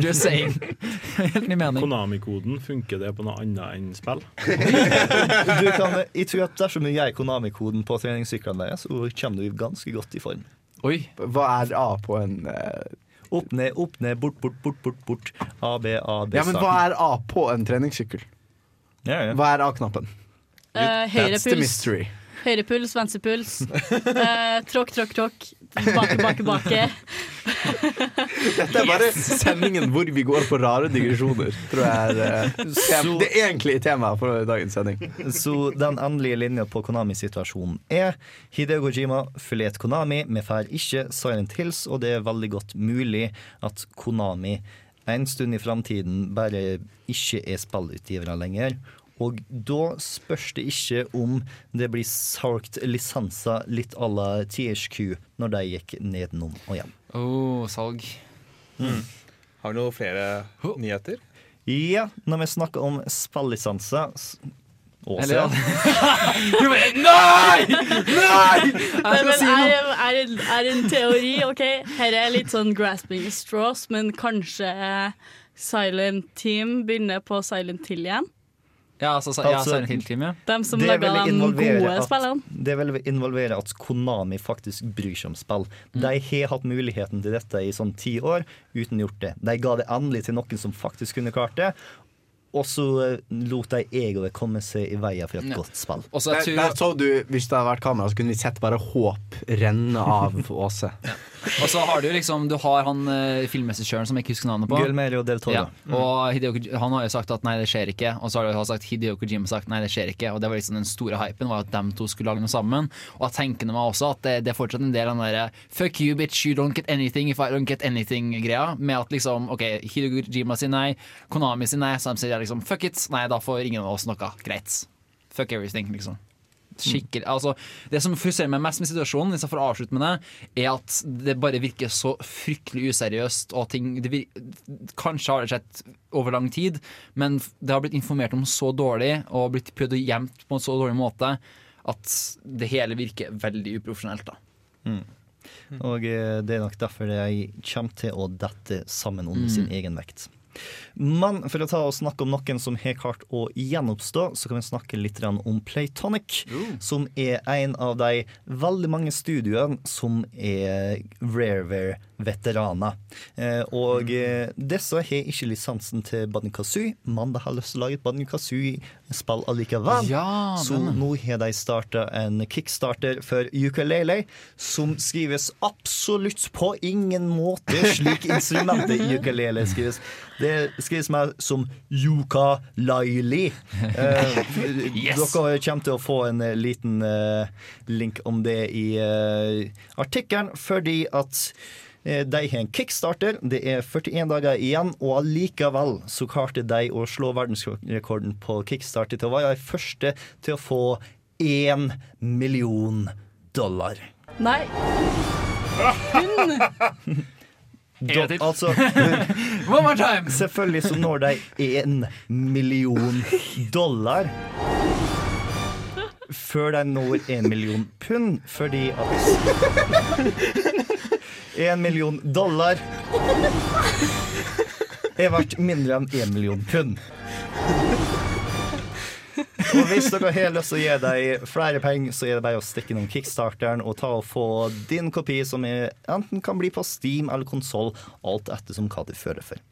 Just saying. helt ny mening. Konami-koden, funker det på noe annet enn spill? Du kan, jeg tror at dersom du gir Konami-koden på treningssyklene deres, så kommer du ganske godt i form. Oi. Hva er A på en eh, Opp, ned, opp, ned, bort, bort, bort, bort, bort. A, B, A, B, Ja, men hva er A på en treningssykkel? Ja, ja. Hva er A-knappen? Uh, høyre That's the puls, mystery. høyre puls, venstre puls. Uh, tråkk, tråkk, tråkk. Bake, bake, bake. Dette er bare sendingen hvor vi går på rare digresjoner, tror jeg er eh, tem det egentlige temaet for dagens sending. Så den endelige linja på Konami-situasjonen er Hideo Kojima forlater Konami, vi får ikke Silent Hills, og det er veldig godt mulig at Konami en stund i framtiden bare ikke er spillutgivere lenger. Og da spørs det ikke om det blir solgt lisenser litt à la THQ når de gikk nedenom og hjem. Oh, salg. Har vi noen flere nyheter? Ja, når vi snakker om spillisenser Åse, ja. Du Nei! Nei! Jeg skal si noe. er, er, er en teori, OK? Her er litt sånn grasping straws, men kanskje Silent Team begynner på Silent Hill igjen? Ja, altså, ja, Altså, Silent Hill Team, ja. De som Det lager vil involvere gode at- Det vil involvere at Konami faktisk bryr seg om spill. De har hatt muligheten til dette i sånn ti år uten gjort det. De ga det endelig til noen som faktisk kunne klart det. Og så eh, lot de egoet komme seg i veien for et Ja. godt spill. Der, der så du, Hvis det hadde vært kamera, så kunne vi sett bare håp renne av Åse. og så har du liksom Du har han uh, filmregissøren som jeg ikke husker navnet på. Guillermo del Toro. Ja, og Hideo, han har jo sagt at nei, det skjer ikke. Og så har jo sagt Hideo Kojima sagt nei, det skjer ikke. Og det var liksom den store hypen var at dem to skulle lage noe sammen. Og jeg tenker meg også at det, det er fortsatt en del av den derre fuck you, bitch, you don't get anything if I don't get anything-greia. Med at liksom OK, Hideo Kojima sier nei, Konami sier nei, så de sier liksom fuck it. Nei, da får ingen av oss noe. Greit. Fuck everything, liksom. Skikkelig, altså Det som frustrerer meg mest med situasjonen, hvis jeg får avslutte med det, er at det bare virker så fryktelig useriøst. Og ting, det vir kanskje har det skjedd over lang tid, men det har blitt informert om så dårlig og blitt prøvd å gjemt på en så dårlig måte at det hele virker veldig uprofesjonelt. da Og eh, det er nok derfor jeg kommer til å dette sammen under sin egen vekt. Men for å ta og snakke om noen som har klart å gjenoppstå, så kan vi snakke litt om Playtonic, som er en av de veldig mange studioene som er Rareware-veteraner. Eh, og eh, disse har ikke lisensen til Banjo Kazoo, men de har lyst til å lage et Banjo Kazoo-spill allikevel. Ja, så nå har de starta en kickstarter for ukulele, som skrives absolutt på ingen måte slik instrumentet ukulele skrives. Det skrives mer som yuka-laili. Eh, Yes! Dere kommer til å få en eh, liten eh, link om det i eh, artikkelen, fordi at eh, de har en kickstarter. Det er 41 dager igjen, og allikevel så klarte de å slå verdensrekorden på kickstarter til å være de første til å få én million dollar. Nei. Hun Til. altså, One more time! selvfølgelig så når de én million dollar før de når én million pund, fordi at Én million dollar er verdt mindre enn én million pund. Og hvis dere har lyst til å gi deg flere penger, så er det bare å stikke innom kickstarteren og ta og få din kopi, som er, enten kan bli på Steam eller konsoll, alt ettersom hva du føler for.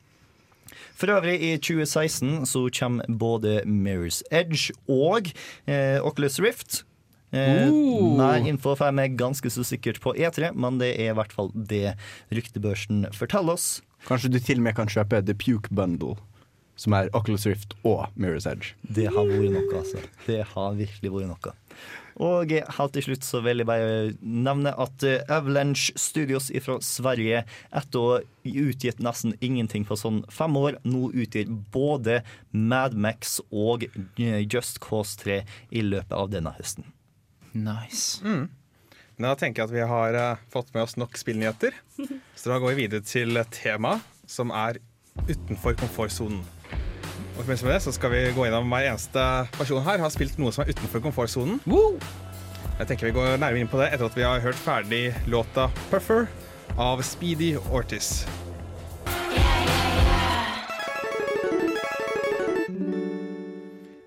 For øvrig, i 2016 så kommer både Mirror's Edge og eh, Oculus Rift. Eh, Uh. Mer info får jeg ganske så sikkert på E3, men det er i hvert fall det ryktebørsen forteller oss. Kanskje du til og med kan kjøpe The Puke Bundle, som er Oculus Rift og Mirror's Edge. Det har vært noe, altså. Det har virkelig vært noe. Og eh, helt til slutt så vil jeg bare nevne at eh, Avalanche Studios fra Sverige, etter å ha utgitt nesten ingenting på sånn fem år, nå utgir både Mad Max og eh, Just Cause 3 i løpet av denne høsten. Nice. Men Da tenker jeg at vi har fått med oss nok spillnyheter. Så da går vi videre til temaet, som er utenfor komfortsonen. Og i forbindelse med det så skal vi gå gjennom hver eneste person her har spilt noe som er utenfor komfortsonen. Woo! Jeg tenker vi går nærmere inn på det etter at vi har hørt ferdig låta 'Puffer' av Speedy Ortiz.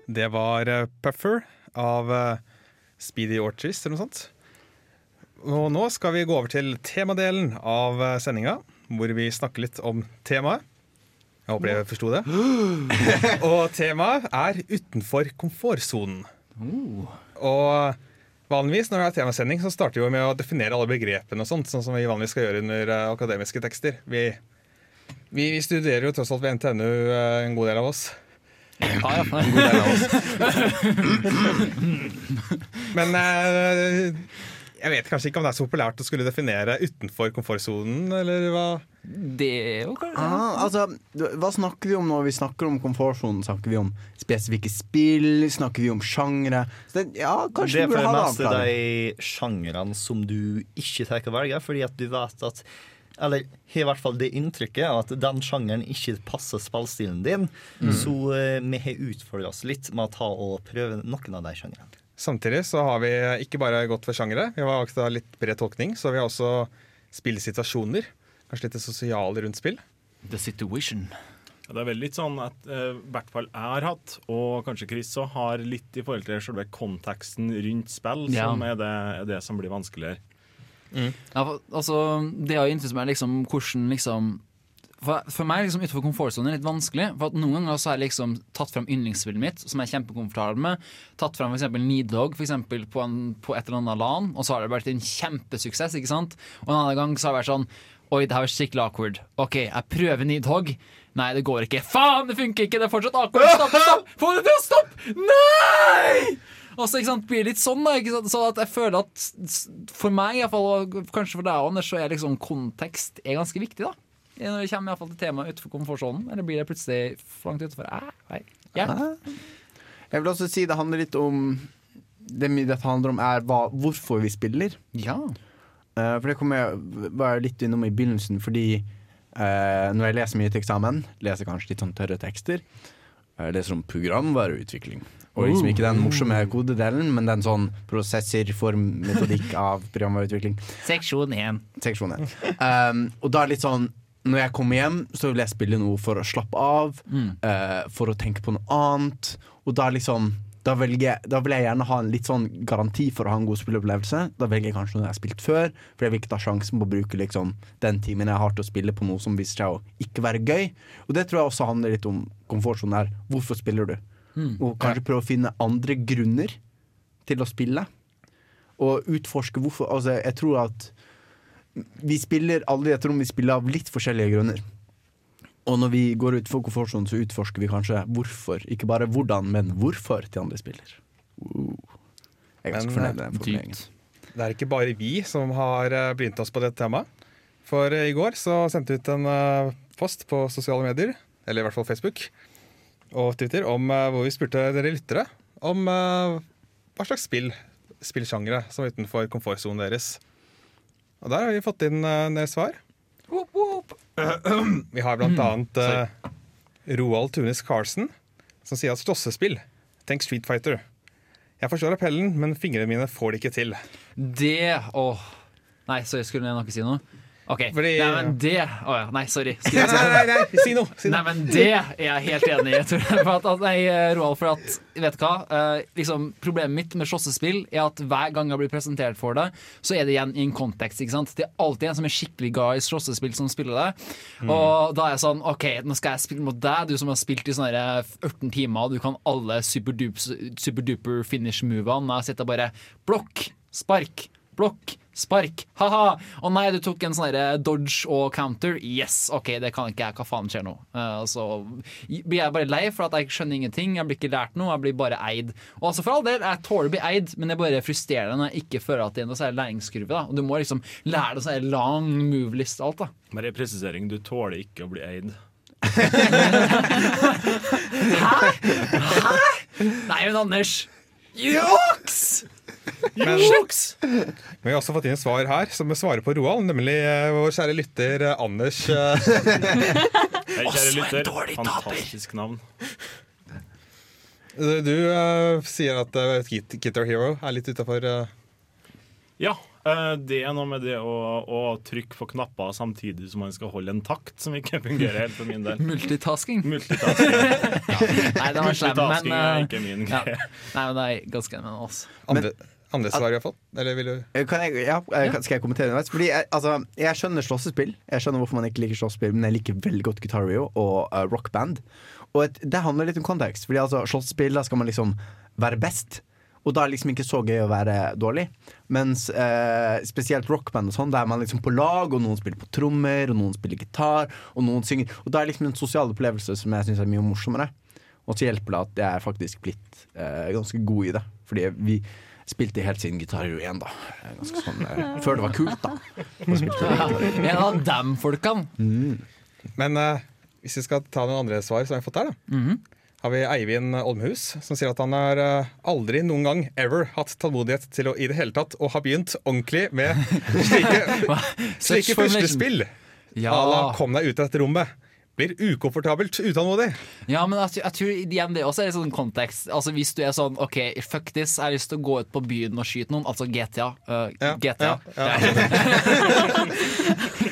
Det var eh, 'Puffer' av eh, Speedy Ortiz eller noe sånt. Og nå skal vi gå over til temadelen av eh, sendinga, hvor vi snakker litt om temaet. Jeg håper dere forsto det. Og temaet er 'utenfor komfortsonen'. Og vanligvis når vi har temasending, så starter vi med å definere alle begrepene, og sånt, sånn som vi vanligvis skal gjøre under eh, akademiske tekster. Vi, vi, vi studerer jo tross alt ved NTNU, eh, en god del av oss. Ja, ja. En god del av oss. Men eh, jeg vet kanskje ikke om det er så populært å skulle definere utenfor komfortsonen, eller hva? Det er jo kanskje Ah, altså, hva snakker vi om når vi snakker om komfortsonen? Snakker vi om spesifikke spill? Snakker vi om sjangre? Det, ja, kanskje det er vi for burde det ha det meste avklart. de sjangrene som du ikke tar å velge, fordi at du vet at eller har i hvert fall det inntrykket at den sjangeren ikke passer spillstilen din. Så uh, vi har utfordra oss litt med å ta og prøve noen av de sjangrene. Samtidig så har vi ikke bare gått for sjangere, vi har også litt bred tolkning, så vi har også spillsituasjoner. Kanskje litt det sosiale rundt spill. The Situation. Ja, Det er vel litt sånn at i hvert fall jeg har hatt, og kanskje Chris òg, har litt i forhold til selve konteksten rundt spill, Ja. som er det, er det som blir vanskeligere. Ja, for- altså, det har jo interessant meg liksom, hvordan liksom for, for meg liksom utenfor komfortsonen er litt vanskelig. For at Noen ganger så har jeg liksom tatt frem yndlingsspillet mitt, som jeg er kjempekomfortabel med. Tatt frem f.eks. Nidhogg for eksempel, på, en, på et eller annet LAN, og så har det vært en kjempesuksess. ikke sant? Og en annen gang så har det vært sånn Oi, det her var skikkelig awkward. OK, jeg prøver Nidhogg. Nei, det går ikke. Faen, det funker ikke! Det er fortsatt awkward. Stopp, stopp! Få det til å stoppe! Nei! Og så blir det litt sånn da, ikke sant? Så at jeg føler at for meg, i hvert fall, og kanskje for deg Anders, så er liksom kontekst er ganske viktig. da Når det kommer i fall til temaet utenfor komfortsonen. Eller blir det plutselig for langt utenfor? Ah. Ja. Jeg vil også si det handler litt om Det mye dette handler om, er hva, hvorfor vi spiller. ja. Uh, for det kom jeg, var jeg litt innom i begynnelsen, fordi uh, når jeg leser mye til eksamen, leser kanskje litt sånn tørre tekster, jeg leser om programvareutvikling. Og liksom ikke den morsomme kodedelen, men den sånn prosessorform-metodikk av programvareutvikling. Seksjon én. Seksjon én. Um, og da er det litt sånn når jeg kommer hjem, så vil jeg spille noe for å slappe av, eh, for å tenke på noe annet. Og da liksom da, jeg, da vil jeg gjerne ha en litt sånn garanti for å ha en god spilleopplevelse. Da velger jeg kanskje noe jeg har spilt før, for jeg vil ikke ta sjansen på å bruke liksom, den timen jeg har til å spille på noe som viser seg å ikke være gøy. Og det tror jeg også handler litt om komfortsonen her. Hvorfor spiller du? Og kanskje prøve å finne andre grunner til å spille. Og utforske hvorfor. Altså, jeg tror at vi spiller alle et rom vi spiller av litt forskjellige grunner. Og når vi går ut for komfortsonen, så utforsker vi kanskje hvorfor. Ikke bare hvordan, men hvorfor til andre spiller. Uh. Jeg er ganske fornøyd med den formuleringen. Det er ikke bare vi som har eh, begynt oss på dette temaet. For eh, i går så sendte vi ut en eh, post på sosiale medier, eller i hvert fall Facebook og Twitter, om eh, hvor vi spurte dere lyttere om eh, hva slags spill, spillsjangre, som er utenfor komfortsonen deres. Og der har vi fått inn eh, en del svar. Vi har blant annet uh, Roald Tunis Carlsen, som sier at slåssespill Tenk Street Fighter. Jeg forstår appellen, men fingrene mine får det ikke til. Det Åh. Nei, sorry, skulle jeg ikke si noe? OK. Fordi- Nei, men det Å ja, nei, sorry. Nei, nei, nei, si noe! Si Nei, men det er jeg helt enig i. For at, at, nei, Roald, for at, vet du hva? Uh, liksom, problemet mitt med slåssespill er at hver gang jeg blir presentert for det, så er det igjen i en kontekst. ikke sant? Det er alltid en som er skikkelig glad i slåssespill, som spiller det. Og da er jeg sånn OK, nå skal jeg spille mot deg, du som har spilt i sånne her 18 timer, og du kan alle superduper super finish-movene. Jeg sitter bare blokk, spark, blokk, spark. Ha-ha! Å nei, du tok en sånn dodge og counter. Yes, OK, det kan ikke jeg. Hva faen skjer nå? Uh, så blir jeg bare lei for at jeg skjønner ingenting. Jeg blir ikke lært noe, jeg blir bare eid. Og altså for all del, jeg tåler å bli eid, men jeg bare frustrerer når jeg ikke føler at det er noe særlig læringskurve. da Og du må liksom lære deg sånn lang move-list og alt, da. Bare presisering, du tåler ikke å bli eid. Hæ? Hæ? Nei, men Anders! Juks! Men, men vi har også fått inn et svar her som svarer på Roald, nemlig eh, vår kjære lytter eh, Anders. eh, Hei, kjære lytter. Fantastisk navn. Du, du uh, sier at uh, Guitar Hero er litt utafor Ja, eh, det er noe med det å, å trykke på knapper samtidig som man skal holde en takt, som ikke fungerer helt for min del. Multitasking. Multitasking, Nei, det var slem, men er ikke min ja. greie. Nei, men det er ganske enig med oss. andre, andre svar vi har fått. Eller vil du Eh, Kan jeg, ja, eh, skal jeg kommentere underveis? Fordi jeg, altså, jeg skjønner slåssespill. Jeg skjønner hvorfor man ikke liker slåssespill, men jeg liker veldig godt Guitar Rio og uh, rockband. Og et, det handler litt om kontekst. Fordi altså, slåssespill, da skal man liksom være best. Og da er det liksom ikke så gøy å være dårlig. Mens eh, spesielt rockband og sånn, der er man liksom på lag, og noen spiller på trommer, og noen spiller gitar, og noen synger. Og da er det liksom en sosial opplevelse som jeg syns er mye morsommere. Og så hjelper det at jeg er faktisk blitt eh, ganske god i det. Fordi vi spilte helt siden Gitar Hero 1, da. Ganske sånn, eh, før det var kult, da. En av dem folkene. Men eh, hvis vi skal ta noen andre svar som vi har fått her, da. Har vi Eivind Olmhus, som sier at han har eh, aldri noen gang ever hatt tålmodighet til å i det hele tatt å ha begynt ordentlig med slike, slike formulation. puslespill. Ja. À la 'kom deg ut av dette rommet'. Blir ukomfortabelt utålmodig. Ja, men jeg, tror- jeg tror igjen det også er litt sånn kontekst. Altså Hvis du er sånn OK, fuck this, jeg har lyst til å gå ut på byen og skyte noen, altså GTA. uh, Ja, GTA. ja,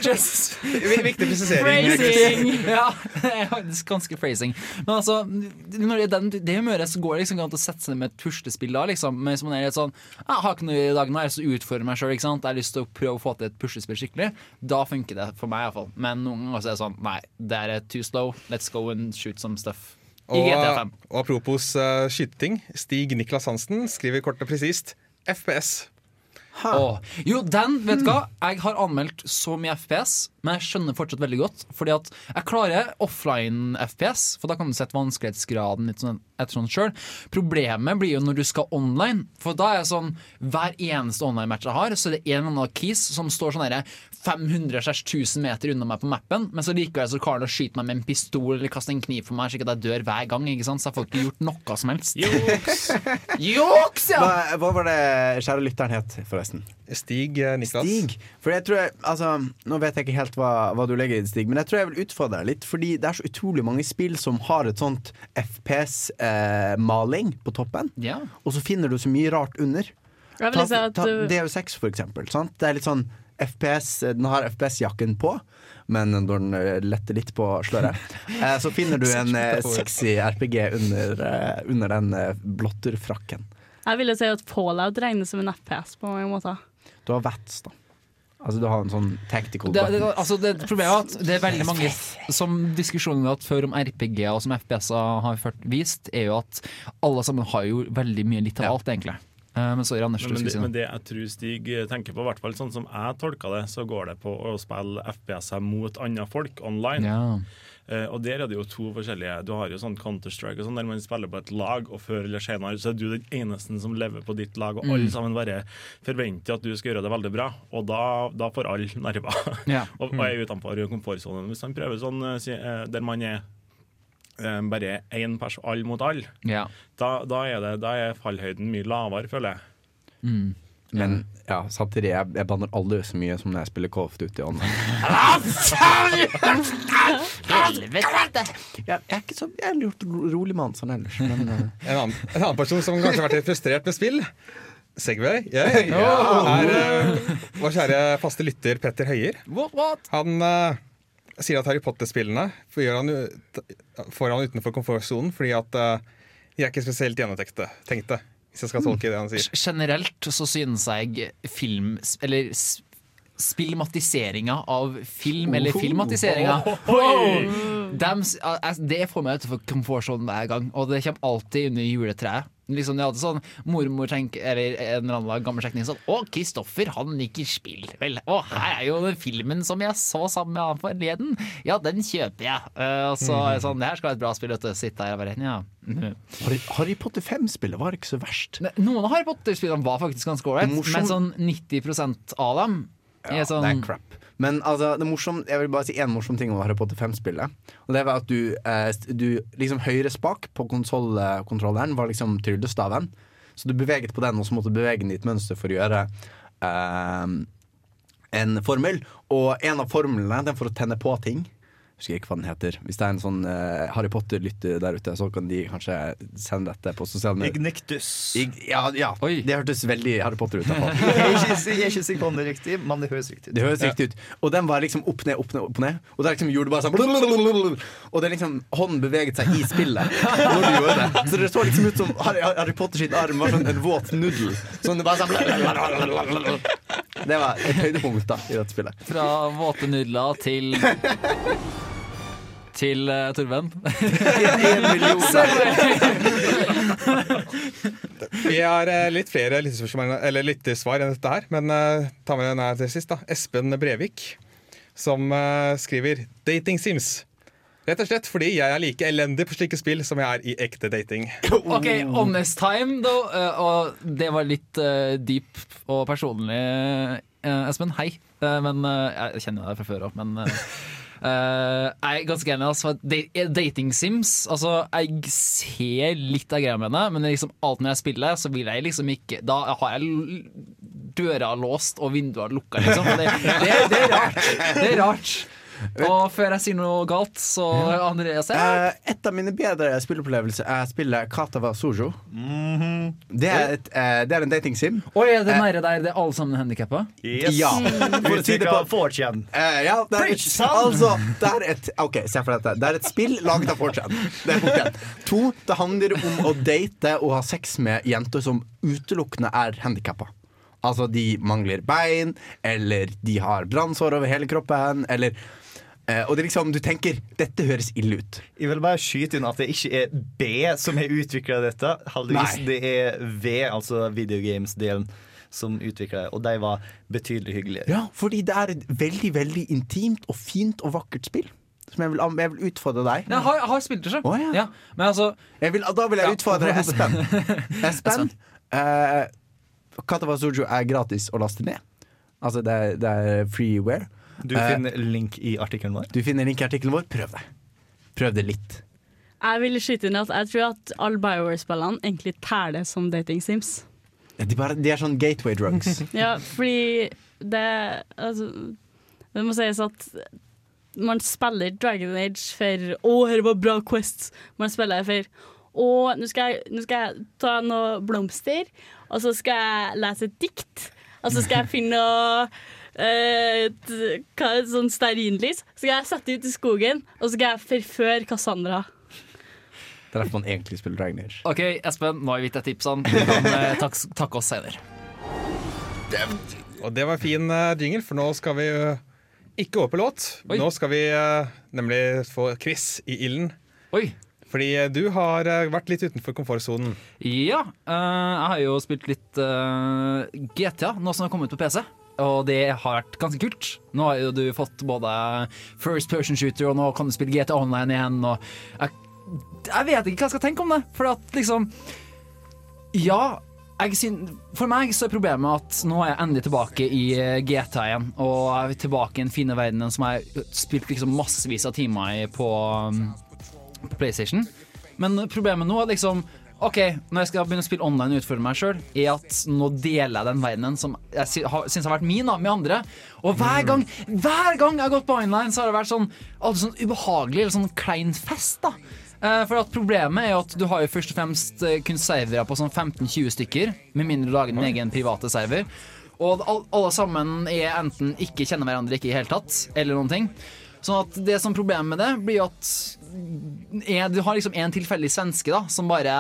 Just Viktig presisering. Phrasing. Ja, det er ganske phrasing. Men altså, når det er den, det humøret så går det liksom ikke an å sette seg ned med et puslespill da, liksom. Men hvis man er litt sånn Jeg har ikke noe i dag nå, jeg har lyst til å utfordre meg sjøl, jeg har lyst til å prøve å få til et puslespill skikkelig. Da funker det for meg iallfall. Men noen ganger så er det sånn Nei, det er too slow. Let's go and shoot some stuff. I GTA 5. Og, og apropos uh, skyting. Stig Niklas Hansen skriver kort og presist FPS. Åh. Jo, den, vet du hva? Jeg har anmeldt så mye FPS, men jeg skjønner fortsatt veldig godt. Fordi at jeg klarer offline FPS, for da kan du sette vanskelighetsgraden litt sånn etter sånn sjøl. Problemet blir jo når du skal online, for da er det sånn hver eneste online-match jeg har, så er det en eller annen keys som står sånn herre 500-1000 meter unna meg på mappen, men så likevel så klarer han å skyte meg med en pistol eller kaste en kniv på meg, slik at jeg dør hver gang. ikke sant? Så jeg får ikke gjort noe som helst. Juks! Juks, ja! Hva, hva var det kjære lytteren het, forresten? Stig eh, Niklas. Stig. For jeg tror jeg, altså, Nå vet jeg ikke helt hva, hva du legger i det, Stig, men jeg tror jeg vil utfordre deg litt. Fordi det er så utrolig mange spill som har et sånt FPS-maling på toppen, Ja. og så finner du så mye rart under. Vil Ta, si ta uh, DU6 for eksempel. Sant? Det er litt sånn FPS Den har FPS-jakken på, men når den eh, letter litt på sløret, eh, så finner du en eh, sexy RPG under, eh, under den eh, blotterfrakken. jeg ville si at Fallout regnes som en FPS på mange måter. Du har VATS, da. Altså du har en sånn tactical Det, det, altså det, problemet er at det er veldig mange Som diskusjonen vi har hatt før om RPG-er og som FPS-er har ført, vist, er jo at alle sammen har jo veldig mye litt av alt, egentlig. Eh, men sorry, Anders, Men, men, men det jeg tror Stig tenker på, i hvert fall sånn som jeg tolker det, så går det på å spille FPS-er mot andre folk online. Ja. Eh, og der er det jo to forskjellige Du har jo sånn Counter-Strike og sånn, der man spiller på et lag, og før eller senere så er du den eneste som lever på ditt lag, og Mm. alle sammen bare forventer at du skal gjøre det veldig bra. Og da, da får alle nerver. Ja. og, og er utenfor komfortsonen. Hvis man prøver sånn eh, eh, der man er bare én person, alle mot alle, Ja. da, da, er det, da er fallhøyden mye lavere, føler jeg. Men ja, samtidig, jeg, jeg banner aldri så mye som når jeg spiller Call of Duty. Helvete! Jeg, jeg er ikke så jeg er gjort rolig mann sånn ellers, men uh. En annen, en annen person som kanskje har vært litt frustrert med spill. Segway. Yeah. Er uh, vår kjære faste lytter Petter Høyer. What, what? Han uh, sier at Harry Potter-spillene får han, får han utenfor komfortsonen fordi at eh, de er ikke spesielt gjennomtenkte, tenkte, hvis jeg skal tolke det han sier. Generelt så synes jeg film Eller spillmatiseringa av film, eller filmatiseringa Det får meg utenfor komfortsonen hver gang, og det kommer alltid under juletreet. Liksom det hadde sånn Mormor tenker, eller en eller annen gammel slektning sånn Å, Kristoffer, han liker spill. Vel, å, her er jo den filmen som jeg så sammen med han forleden. Ja, den kjøper jeg. Uh, og så er det sånn Det her skal være et bra spill. vet du. Sitte her og bare Ja. mhm. Harry, Harry Potter 5-spillet var ikke så verst. Ne- Noen av Harry Potter-spillene var faktisk ganske ålreit, men sånn 90% av dem er Ja, sånn det er crap. Men altså, det morsom, jeg vil bare si én morsom ting om Harry Potter 5-spillet. Og det var at du, eh, du liksom høyre spak på konsollkontrolleren var liksom tryllestaven. Så du beveget på den, og så måtte du bevege den i et mønster for å gjøre eh, en formel. Og en av formlene den for å tenne på ting. Husker ikke hva den heter. Hvis det er en sånn uh, Harry Potter-lytter der ute, så kan de kanskje sende dette på sosiale medier. Ignictus. Ig ja, ja. Oi. det hørtes veldig Harry Potter ut. Jeg er ikke, jeg er ikke sikker på om det er riktig, men det høres riktig ut. Det høres riktig ut. Og den var liksom opp ned, opp ned, opp ned. Og det liksom gjorde bare sånn blablabla. Og det liksom hånden beveget seg i spillet når du gjorde det. Så det så liksom ut som Harry, Harry Potter sin arm var sånn en våt nudel. Sånn det bare sånn blablabla. Det var et høydepunkt da i dette spillet. Fra våte nudler til Til uh, Torben. Vi har uh, litt flere lyttespørsmål- eller lyttesvar enn dette her, men uh, ta med den her til sist. da Espen Brevik, som eh, skriver 'Dating Sims'. Rett og slett fordi jeg er like elendig på slike spill som jeg er i ekte dating. OK, honest time, da. eh, og det var litt uh, deep og personlig, eh, Espen. Hei. Eh, men eh, Jeg kjenner deg fra før òg, men eh, jeg er ganske enig. Altså, dating sims altså, Jeg ser litt av greia med det, men liksom alt når jeg spiller, så vil jeg liksom ikke Da har jeg døra låst og vinduene lukka, liksom. Det, det, det er rart. Det er rart. Og før jeg sier noe galt, så Andreas ja. Eh, et av mine bedre spilleopplevelser er spillet Katava Sojo. det, er et, eh, det er en datingsim. Oi, er det nære der det er alle sammen handikappa? Yes. Ja. For å si det på. Eh, ja, det er, Preach, altså, det er et Ok, se for dette. Det er et spill laget av 4chan. Det er punkt én. To, det handler om å date og ha sex med jenter som utelukkende er handikappa. Altså, de mangler bein, eller de har brannsår over hele kroppen, eller eh, Og det er liksom, du tenker dette høres ille ut. Jeg vil bare skyte inn at det ikke er B som har utvikla dette. Heldigvis det er V, altså videogames-delen, som utvikla det. Og de var betydelig hyggeligere. Ja, fordi det er et veldig, veldig intimt og fint og vakkert spill. Som jeg vil, jeg vil utfordre deg. Jeg har, jeg har spilt det sjøl. Oh, ja. Men altså Jeg vil, da vil jeg Ja. utfordre Espen. Espen, eh, Katava Sojo er gratis å laste ned. Altså det er, det er freeware. Du Eh, finner link i artikkelen vår. Du finner link i artikkelen vår. Prøv det. Prøv det litt. Jeg vil skyte inn at jeg tror at alle Bioware-spillene egentlig tæler som dating sims. De, bare, de er sånn gateway drugs. Ja, fordi det altså, Det må sies at man spiller Dragon Age for 'Å, her var bra Quest'. Man spiller for 'Å, nå skal, jeg, nå skal jeg ta noen blomster', og så skal jeg lese et dikt. Og så skal jeg finne noe eh, sånn stearinlys. Så skal jeg sette ut i skogen, og så skal jeg forføre Cassandra. Det er derfor man egentlig spiller Dragon Age. OK, Espen, nå har vi gitt deg tipsene. Du kan eh, takke takke oss senere. Og det var fin uh, jingle, for nå skal vi uh, ikke over på låt. Oi. Nå skal vi uh, nemlig få quiz i ilden. Oi. Fordi du har vært litt utenfor komfortsonen. Ja, eh, jeg har jo spilt litt GTA, nå som har kommet på PC. Og det har vært ganske kult. Nå har jo du fått både first person shooter, og nå kan du spille GTA online igjen. Og jeg, jeg vet ikke hva jeg skal tenke om det. For at liksom Ja, jeg syn, for meg så er problemet at nå er jeg endelig tilbake i eh, GTA igjen. Og jeg er tilbake i den fine verdenen som jeg har spilt liksom massevis av timer i på, um, på PlayStation. Men problemet nå er liksom OK, når jeg skal begynne å spille online og utfordre meg sjøl, er at nå deler jeg den verdenen som jeg syns har vært min, da, med andre. Og hver gang Hver gang jeg har gått på online, så har det vært sånn, sånn ubehagelig eller sånn klein fest. da Eh, For at Problemet er at du har jo først og fremst eh, kun servere på sånn 15-20 stykker, med mindre du lager din egen private server. Og alle sammen er enten ikke kjenner hverandre ikke i hele tatt, eller noen ting. Sånn at det som problemet med det blir at du har liksom en tilfeldig svenske da som bare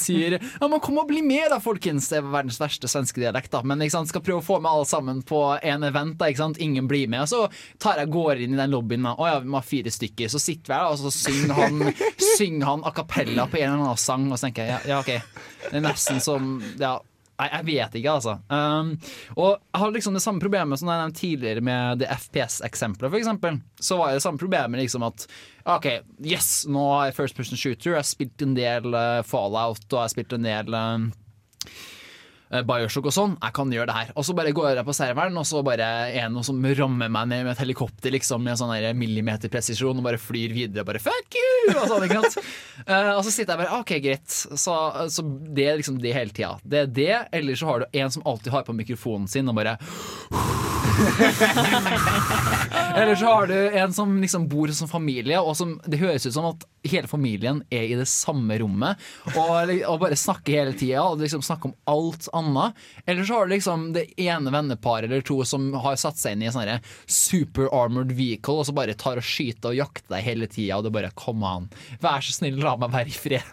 sier Ja, men kom og bli med, da, folkens. Det er verdens verste svenskedialekt, da. Men sant, skal prøve å få med alle sammen på en event. da, ikke sant? Ingen blir med. Og så tar jeg går inn i den lobbyen. Å ja, vi må ha fire stykker. Så sitter vi her, og så synger han, synger han a cappella på en eller annen sang, og så tenker jeg ja, ja OK. Det er nesten som ja, Nei, jeg vet ikke, altså. Um, og jeg har liksom det samme problemet som jeg nevnte tidligere med det FPS-eksempelet, eksempel. Så var det samme problemet liksom at OK, yes, nå er jeg first person shooter. Jeg har spilt en del uh, Fallout, og jeg har spilt en del eh, Bioshock og sånn. Jeg kan gjøre det her. Og så bare går jeg på serveren, og så bare er det noe som rammer meg ned med et helikopter liksom, med sånn millimeterpresisjon og bare flyr videre. og Bare fuck you! Og, sånn, ikke sant? uh, og så sitter jeg bare OK, greit. Så, så det er liksom det hele tida. Det er det, eller så har du en som alltid har på mikrofonen sin og bare Eller så har du en som liksom bor som familie, og som det høres ut som at hele familien er i det samme rommet og, og bare snakker hele tida og liksom snakker om alt annet. Eller så har du liksom det ene venneparet eller to som har satt seg inn i en sånn super armored vehicle og så bare tar og skyter og jakter deg hele tida, og det bare Kom an, vær så snill, la meg være i fred.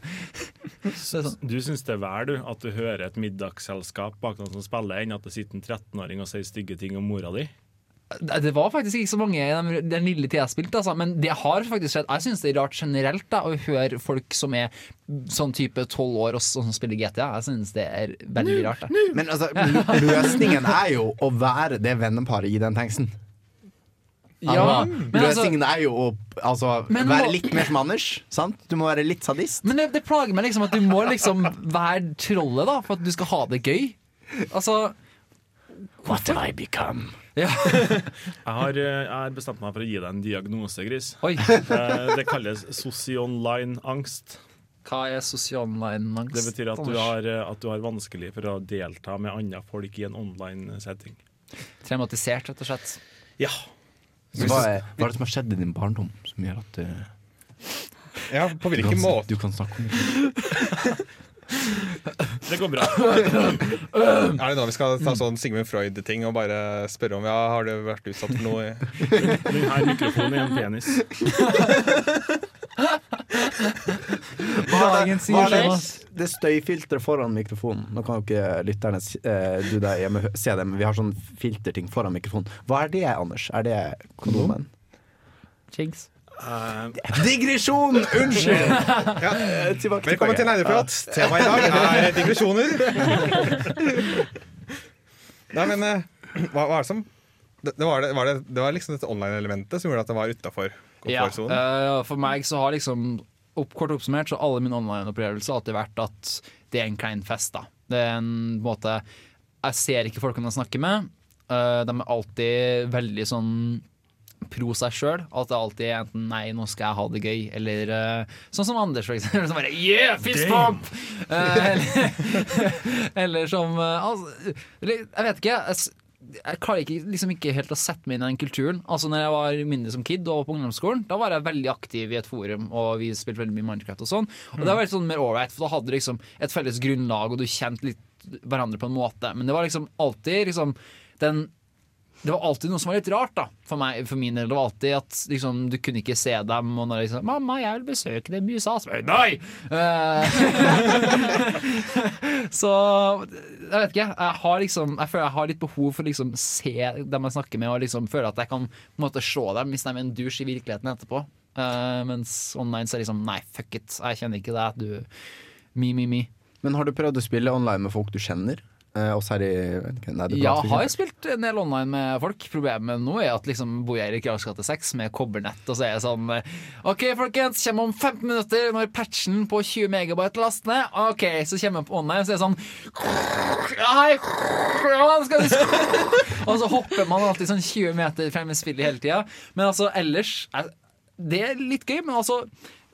Sånn. Du syns det er vær, du, at du hører et middagsselskap bak noen som spiller, enn at det sitter en 13-åring og sier stygge ting om mora di? Det det var faktisk ikke så mange i den, lille tida jeg spilte, altså. men det har faktisk skjedd. Jeg syns det er rart generelt da, å høre folk som er sånn type tolv år og som spiller GTA. Jeg syns det er veldig rart. Da. Men altså, løsningen er jo å være det venneparet i den tanksen. Ja, Altså, men altså, løsningen er jo å altså, være må- litt mer som Anders. Sant? Du må være litt sadist. men det, det plager meg liksom at du må liksom være trollet da, for at du skal ha det gøy. Altså What have I become? Ja. Jeg har, eh, jeg har bestemt meg for å gi deg en diagnose, Gris. Oi, Eh, Det kalles sosionline-angst. hva er sosial online-angst? Det betyr at du, har, eh, at du har vanskelig for å delta med andre folk i en online setting. Traumatisert, rett og slett. Ja. Så hva, er, hva er det som har skjedd i din barndom som gjør at du, Ja, på hvilken måte? du kan snakke om det? Det går bra. Er det nå vi skal ta sånn Sigmund Freud-ting og bare spørre om ja, har du vært utsatt for noe Denne mikrofonen er en penis. Hva er det, Jonas. det støyfilteret foran mikrofonen? Nå kan jo ikke lytterne eh, du der hjemme se det, men vi har sånn filterting foran mikrofonen. Hva er det, Anders? Er det kondomen? Jinx. Eh, Digresjon! Unnskyld! ja. tilbake til Velkommen til. Nerdeprat. Temaet i dag er digresjoner. Nei, men eh, hva, hva er det som det, det, var det, var det, det var liksom dette online-elementet som gjorde at det var utafor Ja, komfortsonen? eh, for meg så har liksom opp, Kort oppsummert så alle mine online-opplevelser alltid vært at det er en klein fest. da Det er en måte Jeg ser ikke folkene jeg snakker med. Uh, de er alltid veldig sånn pro seg sjøl. At det alltid er enten 'nei, nå skal jeg ha det gøy', eller uh, sånn som Anders, for eksempel. Som bare 'yeah, fist pump'! Uh, eller, eller som uh, altså, Jeg vet ikke. Jeg, jeg klarer ikke, liksom ikke helt å sette meg inn i den kulturen. Altså når jeg var mindre som kid og på ungdomsskolen, da var jeg veldig aktiv i et forum, og vi spilte veldig mye Minecraft og sånn. Og det var litt sånn mer ålreit, for da hadde du liksom et felles grunnlag, og du kjente litt hverandre på en måte. Men det var liksom alltid liksom den det var alltid noe som var litt rart da for, meg, for min del. Det var alltid at liksom, du kunne ikke se dem. Og når liksom 'Mamma, jeg vil besøke dem i USA.' Så bare, Nei! Eh, så jeg vet ikke. Jeg har liksom Jeg føler jeg har litt behov for å liksom se dem jeg snakker med, og liksom føle at jeg kan på en måte se dem hvis de er en dusj i virkeligheten etterpå. Uh, mens online så er det liksom Nei, fuck it. Jeg kjenner ikke deg. Du Me, me, me. Men har du prøvd å spille online med folk du kjenner? Eh, oss her i nei, Ja, har jeg spilt en del online med folk. Problemet nå er at liksom bor jeg i gate 6 med kobbernett, og så er jeg sånn OK, folkens, kommer om 15 minutter når patchen på 20 megabyte laster ned. OK, så kommer jeg på online, så er jeg sånn Hei! Og så hopper man alltid sånn 20 meter frem i spillet hele tida. Men altså, ellers er- Det er litt gøy, men altså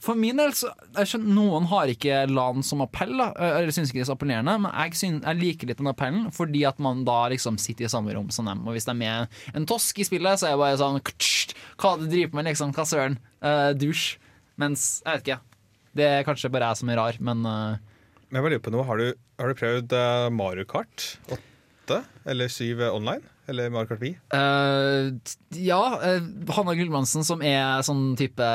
for min del, så skjønner, Noen har ikke LAN som appell, da, eller syns ikke det er så appellerende. Men jeg, synes, jeg liker litt den appellen, fordi at man da liksom sitter i samme rom som dem. Og hvis de er med en tosk i spillet, så er jeg bare sånn Hva du driver med, liksom? Hva søren? Uh, dusj. Mens, jeg vet ikke. Det er kanskje bare jeg som er rar, men uh, jeg bare lurer på noe. Har du, har du prøvd uh, Mario Kart 8 eller 7 online? Eller Mario Kart Wii? Uh, ja, uh, Hanna Gullbrandsen, som er sånn type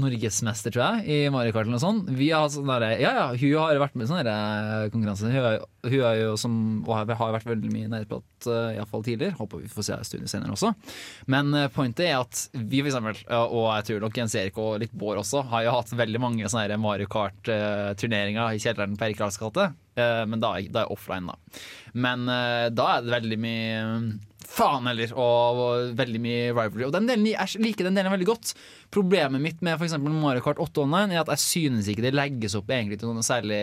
norgesmester, tror jeg, i Mario Kart eller noe sånt. Vi har sånn derre- ja, ja, hun har vært med i sånne der, eh, konkurranser. Hun hun er jo som og har vært veldig mye nerdeprat, uh, iallfall tidligere. Håper vi får se studiet senere også. Men uh, pointet er at vi, for eksempel, og jeg tror nok Jens Erik og litt Bård også, har jo hatt veldig mange sånne Mario Kart-turneringer i kjelleren på Erik Karls gate. Eh, men da, da er offline, da. Men eh, da er det veldig mye faen heller, og, og veldig mye rivalry. Og den delen, jeg liker den delen veldig godt. Problemet mitt med eksempel Mario Kart 8 Online er at jeg synes ikke det legges opp egentlig til noe særlig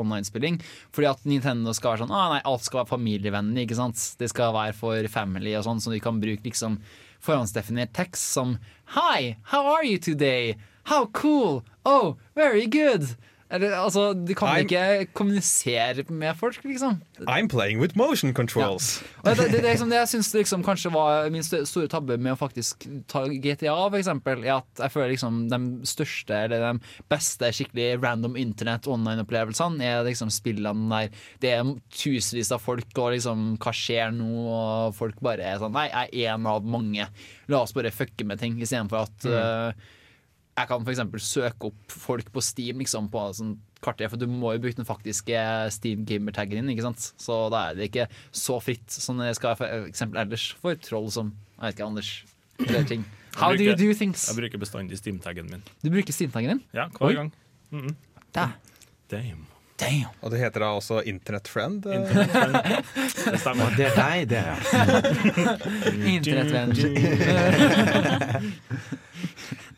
online-spilling. Fordi at Nintendo skal være sånn ah, nei, alt skal være familievennlig. ikke sant? Det skal være for family og sånn, så de kan bruke liksom forhåndsdefinert tekst som Hi, how are you today? How cool! Oh, very good! Eller, altså, Du kan I'm- ikke kommunisere med folk, liksom. I'm playing with motion controls. Ja. det, det, det, liksom, det jeg syns liksom kanskje var min store tabbe med å faktisk ta GTA, for eksempel, er at jeg føler liksom de største eller de beste skikkelig random internett online-opplevelsene er liksom spillene der det er tusenvis av folk, og liksom hva skjer nå, og folk bare er sånn Nei, jeg er en av mange. La oss bare fucke med ting, istedenfor at eh, jeg kan for eksempel søke opp folk på Steam liksom, på sånn kartet, for du må jo bruke den faktiske Steam gamer-taggen din, ikke sant? Så da er det ikke så fritt som det skal for eksempel ellers for troll som Jeg vet ikke, Anders. Eller ting. How do you do things? Jeg bruker bestandig Steam-taggen min. Du bruker Steam-taggen din? Ja, hver Oi. gang. Mhm. Da. Damn. Damn. Og det heter da også Internet Friend. eh. Det stemmer. Det er deg, det. Internettvenn.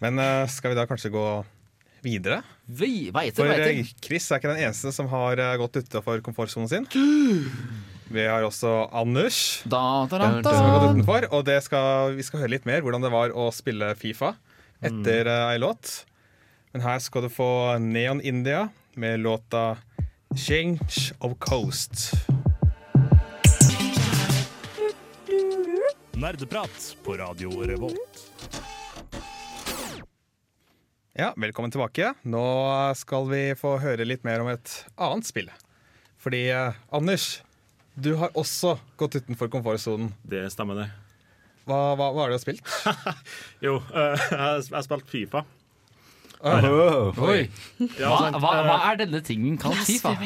Men uh, skal vi da kanskje gå videre? Vi veit For det, eh. Chris er ikke den eneste som har eh, gått utafor komfortsonen sin. Vi har også Anders, Da, da, da, som har gått utenfor. Og det skal, vi skal høre litt mer hvordan det var å spille Fifa etter mm. ei låt. Men her skal du få Neon India med låta 'Change of Coast'. Nerdeprat på Radio Revolt. Ja, velkommen tilbake. Nå skal vi få høre litt mer om et annet spill. Fordi eh, Anders, du har også gått utenfor komfortsonen. Det stemmer, det. Hva, hva, hva har du spilt? Jo, uh, jeg har spilt Fifa. Oi. Ja, Hva, hva, hva Eh, er denne tingen kalt Fifa?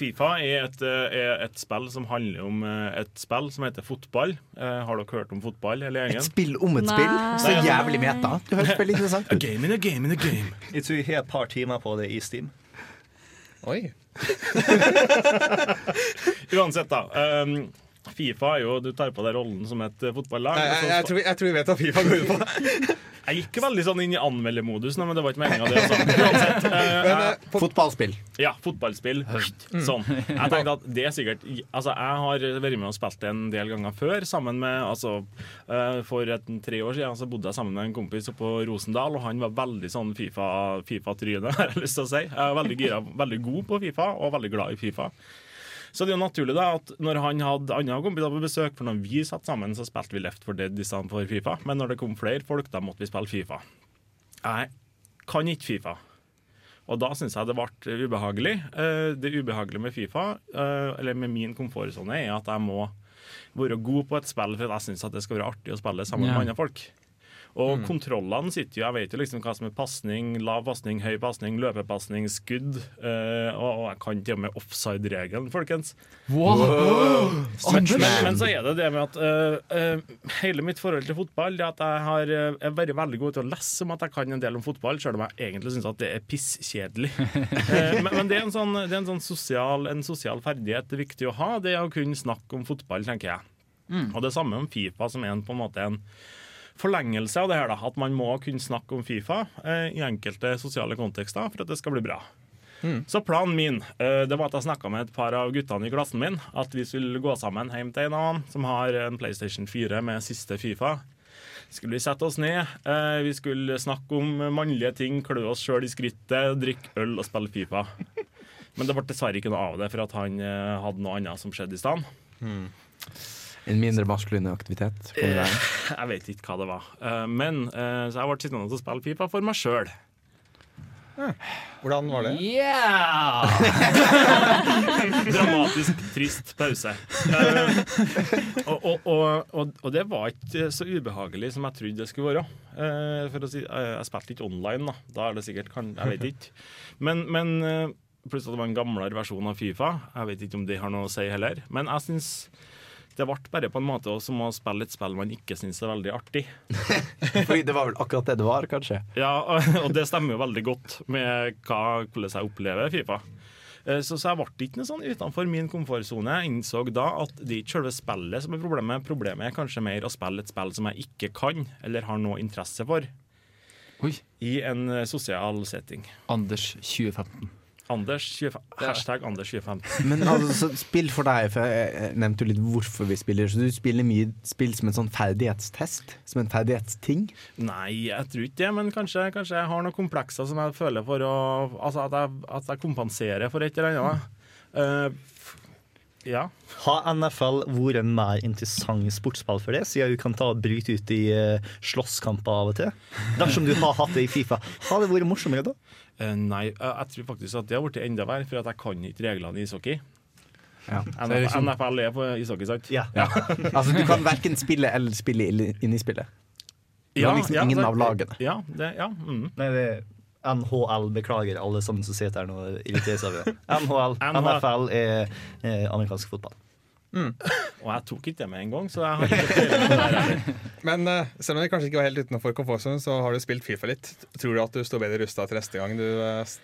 Fifa er et, eh, er et spill som handler om eh, et spill som heter fotball. Eh, Har dere hørt om fotball, hele Et spill om et Nei. spill? Så jævlig meta. Du høres veldig interessant A game in a game in a game. Jeg tror jeg har et par timer på det i Steam. Oi. Uansett, da. Um, Fifa er jo Du tar på deg rollen som et eh, fotballag. Jeg, jeg, jeg, tror, vi- jeg tror vi vet hva Fifa går ut på. Jeg gikk veldig sånn inn i anmeldermodus men det var ikke meninga, det. Altså. Uansett. jeg- eh, Fotballspill. Ja, fotballspill. Sånn. Jeg tenkte at det er sikkert Altså, jeg har vært med og spilt det en del ganger før, sammen med Altså, uh, for et, tre år siden så bodde jeg sammen med en kompis oppe på Rosendal, og han var veldig sånn Fifa- Fifa-tryne, har jeg lyst til å si. Jeg er veldig gira, veldig god på Fifa, og veldig glad i Fifa. Så det er jo naturlig da at når han hadde andre kompiser på besøk, for når vi satt sammen, så spilte vi Left for Dead i stedet for Fifa, men når det kom flere folk, da måtte vi spille Fifa. Jeg kan ikke Fifa. Og da syns jeg det ble ubehagelig. Eh, Det ubehagelige med Fifa, eh, eller med min komfortsone, er at jeg må være god på et spill for at jeg syns det skal være artig å spille sammen yeah. med andre folk. Og kontrollene sitter jo Jeg vet jo liksom hva som er pasning, lav pasning, høy pasning, løpepasning, skudd. eh, og, og jeg kan til og med offside-regelen, folkens. Men, men, men så er det det med at uh, uh, hele mitt forhold til fotball Det at jeg har, er veldig, veldig god til å lese om at jeg kan en del om fotball, selv om jeg egentlig syns at det er pisskjedelig. Eh, men, men det er en sånn, det er en sånn sosial, en sosial ferdighet det er viktig å ha, det er å kunne snakke om fotball, tenker jeg. Og det samme om Fifa, som er en, på en måte en forlengelse av det her. da, At man må kunne snakke om Fifa eh, i enkelte sosiale kontekster for at det skal bli bra. Så planen min eh, det var at jeg snakka med et par av guttene i klassen min. At vi skulle gå sammen hjem til en annen som har en PlayStation 4 med siste Fifa. Skulle vi sette oss ned, eh, vi skulle snakke om mannlige ting, klø oss sjøl i skrittet, drikke øl og spille Fifa. Men det ble dessverre ikke noe av det, for at han eh, hadde noe annet som skjedde i stedet. En mindre maskulin aktivitet. på det der. Jeg vet ikke hva det var. Eh, Men eh, så jeg ble sittende og spille Fifa for meg sjøl. Hvordan var det? Yeah! Dramatisk trist pause. Eh, og, og, og, og, det var ikke så ubehagelig som jeg trodde det skulle være. Eh, for å si, eh, jeg spilte ikke online, da. Da er det sikkert kan, Jeg vet ikke. Men, men eh, pluss at det var en gamlere versjon av Fifa. Jeg vet ikke om det har noe å si heller. Men jeg syns det ble bare på en måte som å spille et spill man ikke syns er veldig artig. Fordi det var vel akkurat det det var, kanskje. Ja, og det stemmer jo veldig godt med hva, hvordan jeg opplever Fifa. Eh, Så, så jeg ble ikke noe sånn utenfor min komfortsone. Jeg innså da at det er ikke selve spillet som er problemet. Problemet er kanskje mer å spille et spill som jeg ikke kan, eller har noe interesse for, Oi. i en eh, sosial setting. Anders 2015. Anders 25, hashtag Anders 2015. Men altså, spill for deg, for jeg nevnte jo litt hvorfor vi spiller. Så du spiller mye spill som en sånn ferdighetstest? Som en ferdighetsting? Nei, jeg tror ikke det, men kanskje, kanskje jeg har noen komplekser som jeg føler for å Altså at jeg, at jeg kompenserer for et eller annet. Eh, ja. Har NFL vært en mer interessant sportsball for det, siden du kan ta og bryte ut i uh, slåsskamper av og til? Dersom du har hatt det i Fifa, har det vært morsommere da? Eh, nei, jeg, jeg tror faktisk at det har blitt enda verre, for at jeg kan ikke reglene i ishockey. Ja. Liksom, NFL er på ishockey, sant? Ja. altså, du kan verken spille eller spille inn- i spillet. Du har liksom ingen det, av lagene. Ja, det, ja. Mm. Nei, det er NHL, beklager alle sammen som sitter her nå og irriterer seg over det. NHL, NHL. NFL er er amerikansk fotball. Og jeg tok ikke det med en gang, så jeg har ikke det. Men uh, selv om vi kanskje ikke var helt utenfor komfortsonen, så har du spilt Fifa litt. Tror du at du står bedre rusta til neste gang du eh,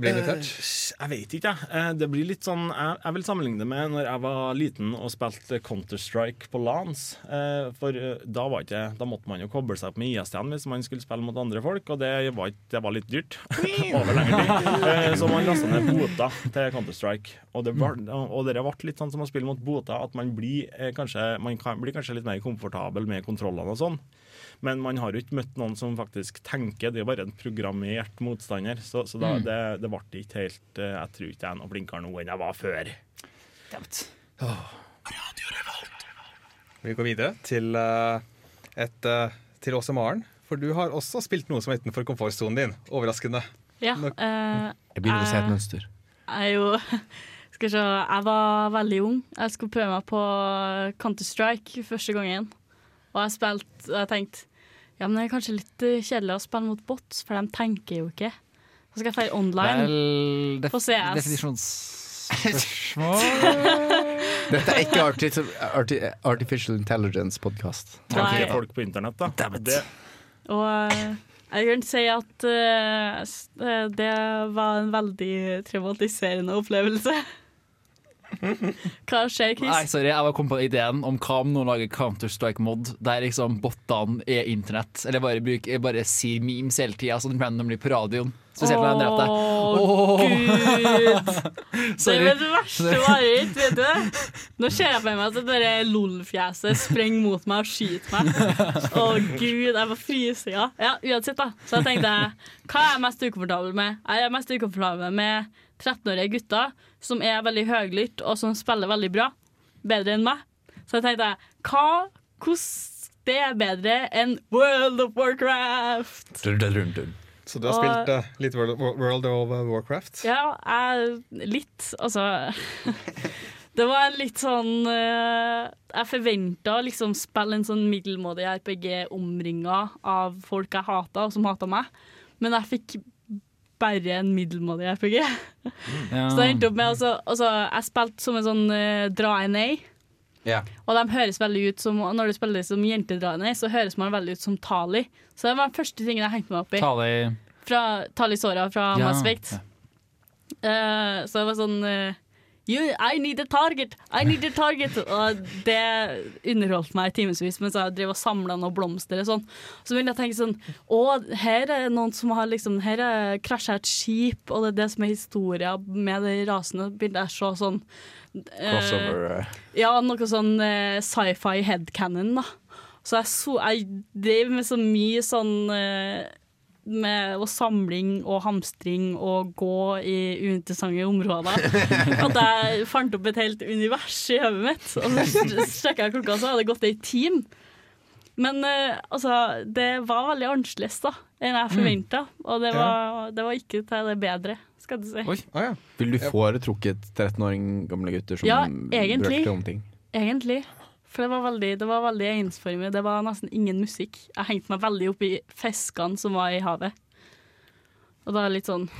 blir invitert? Eh, Jeg vet ikke, jeg. Eh, Det blir litt sånn Jeg, jeg vil sammenligne det med når jeg var liten og spilte Counter-Strike på Lans. Eh, For da, var ikke, da måtte man jo koble seg opp med IST-en hvis man skulle spille mot andre folk, og det var, det var litt dyrt. Over lengre tid. Så man lasta ned boter til Counter-Strike. Og det, ble litt sånn som å spille mot boter, at man blir, kanskje, man kan, blir kanskje litt mer komfortabel med kontrollene og sånn. Men man har jo ikke møtt noen som faktisk tenker. Det er bare en programmert motstander. Så, så da, det, det ble ikke helt eh, Jeg tror ikke jeg er noe flinkere nå enn jeg var før. Vi går videre til, uh, et, uh, til Åse Maren. For du har også spilt noe som er utenfor komfortsonen din. Overraskende. Ja, eh, Jeg begynner å se et mønster. Jeg er jo Skal vi se, jeg var veldig ung. Jeg skulle prøve meg på Counter-Strike første gangen. Og jeg spilte og jeg tenkte ja, men det er kanskje litt eh, kjedelig å spille mot bots, for de tenker jo ikke. Så skal jeg feire online. Vel, def På CS. definisjonsspørsmål Dette er ikke arti arti Artificial Intelligence-podkast. Tenker folk på internett, da. Det, Og eh, jeg kan si at uh, det var en veldig traumatiserende opplevelse. Hva skjer, Chris? Nei, sorry, jeg kommet på ideen om hva om noen lager Counter-Strike-mod der liksom bottene er internett, eller bare, bruker, bare sier memes hele tida, sånn randomly på radioen. Spesielt når dreper Å, Åh. gud! Det er det verste mareritt, vet du? Nå ser jeg for meg at det der LOL-fjeset sprenger mot meg og skyter meg. Å gud, jeg var frysninga. Ja, uansett, da. Så jeg tenkte hva er jeg mest ukomfortabel med? Jeg er mest ukomfortabel med 13-årige gutter som er veldig høylytt og som spiller veldig bra. Bedre enn meg. Så jeg tenkte hva, hvordan det er bedre enn World of Warcraft? Så du har Og- spilt eh, litt World, World of Warcraft? Ja, jeg litt, altså Det var litt sånn uh, Jeg forventa liksom spille en sånn middelmådig RPG omringa av folk jeg hata, og som hata meg. Men jeg fikk bare en middelmådig RPG. Ja. Så jeg endte opp med altså, altså, Jeg spilte som en sånn uh, dra-NA. Ja. Og de høres veldig ut som Når du spiller som jentedra-NA, så høres man veldig ut som Tali. Så det var den første tingen jeg hengte meg opp i. Tali Fra Tali Sora fra Ja. Mass Effect. Eh, så det var sånn eh, you, I need a target! I need a target! Og det underholdt meg i timevis mens jeg drev og samla noen blomster. Og sånn. Så begynte jeg å tenke sånn Å, her er noen som har liksom Her er krasja et skip, og det er det som er historia med de rasene. Begynte jeg å se sånn eh, Crossover. eh. ja, noe sånn eh, sci-fi headcanon, da. Så jeg, så, jeg drev med så mye sånn eh, med og samling og hamstring og gå i uinteressante områder. At jeg fant opp et helt univers i hodet mitt. Og så sjekka jeg klokka, så hadde det gått ei time. Men uh, altså, det var veldig annerledes da enn jeg forventa. Og det var, det var ikke til det bedre, skal du si. Oi. ah, ja. Vil du foretrukket 13 åring gamle gutter som Ja, egentlig. brølte om ting? Egentlig. For det var veldig, det var veldig ensformig. Det var nesten ingen musikk. Jeg hengte meg veldig opp i fiskene som var i havet. Og da er det litt sånn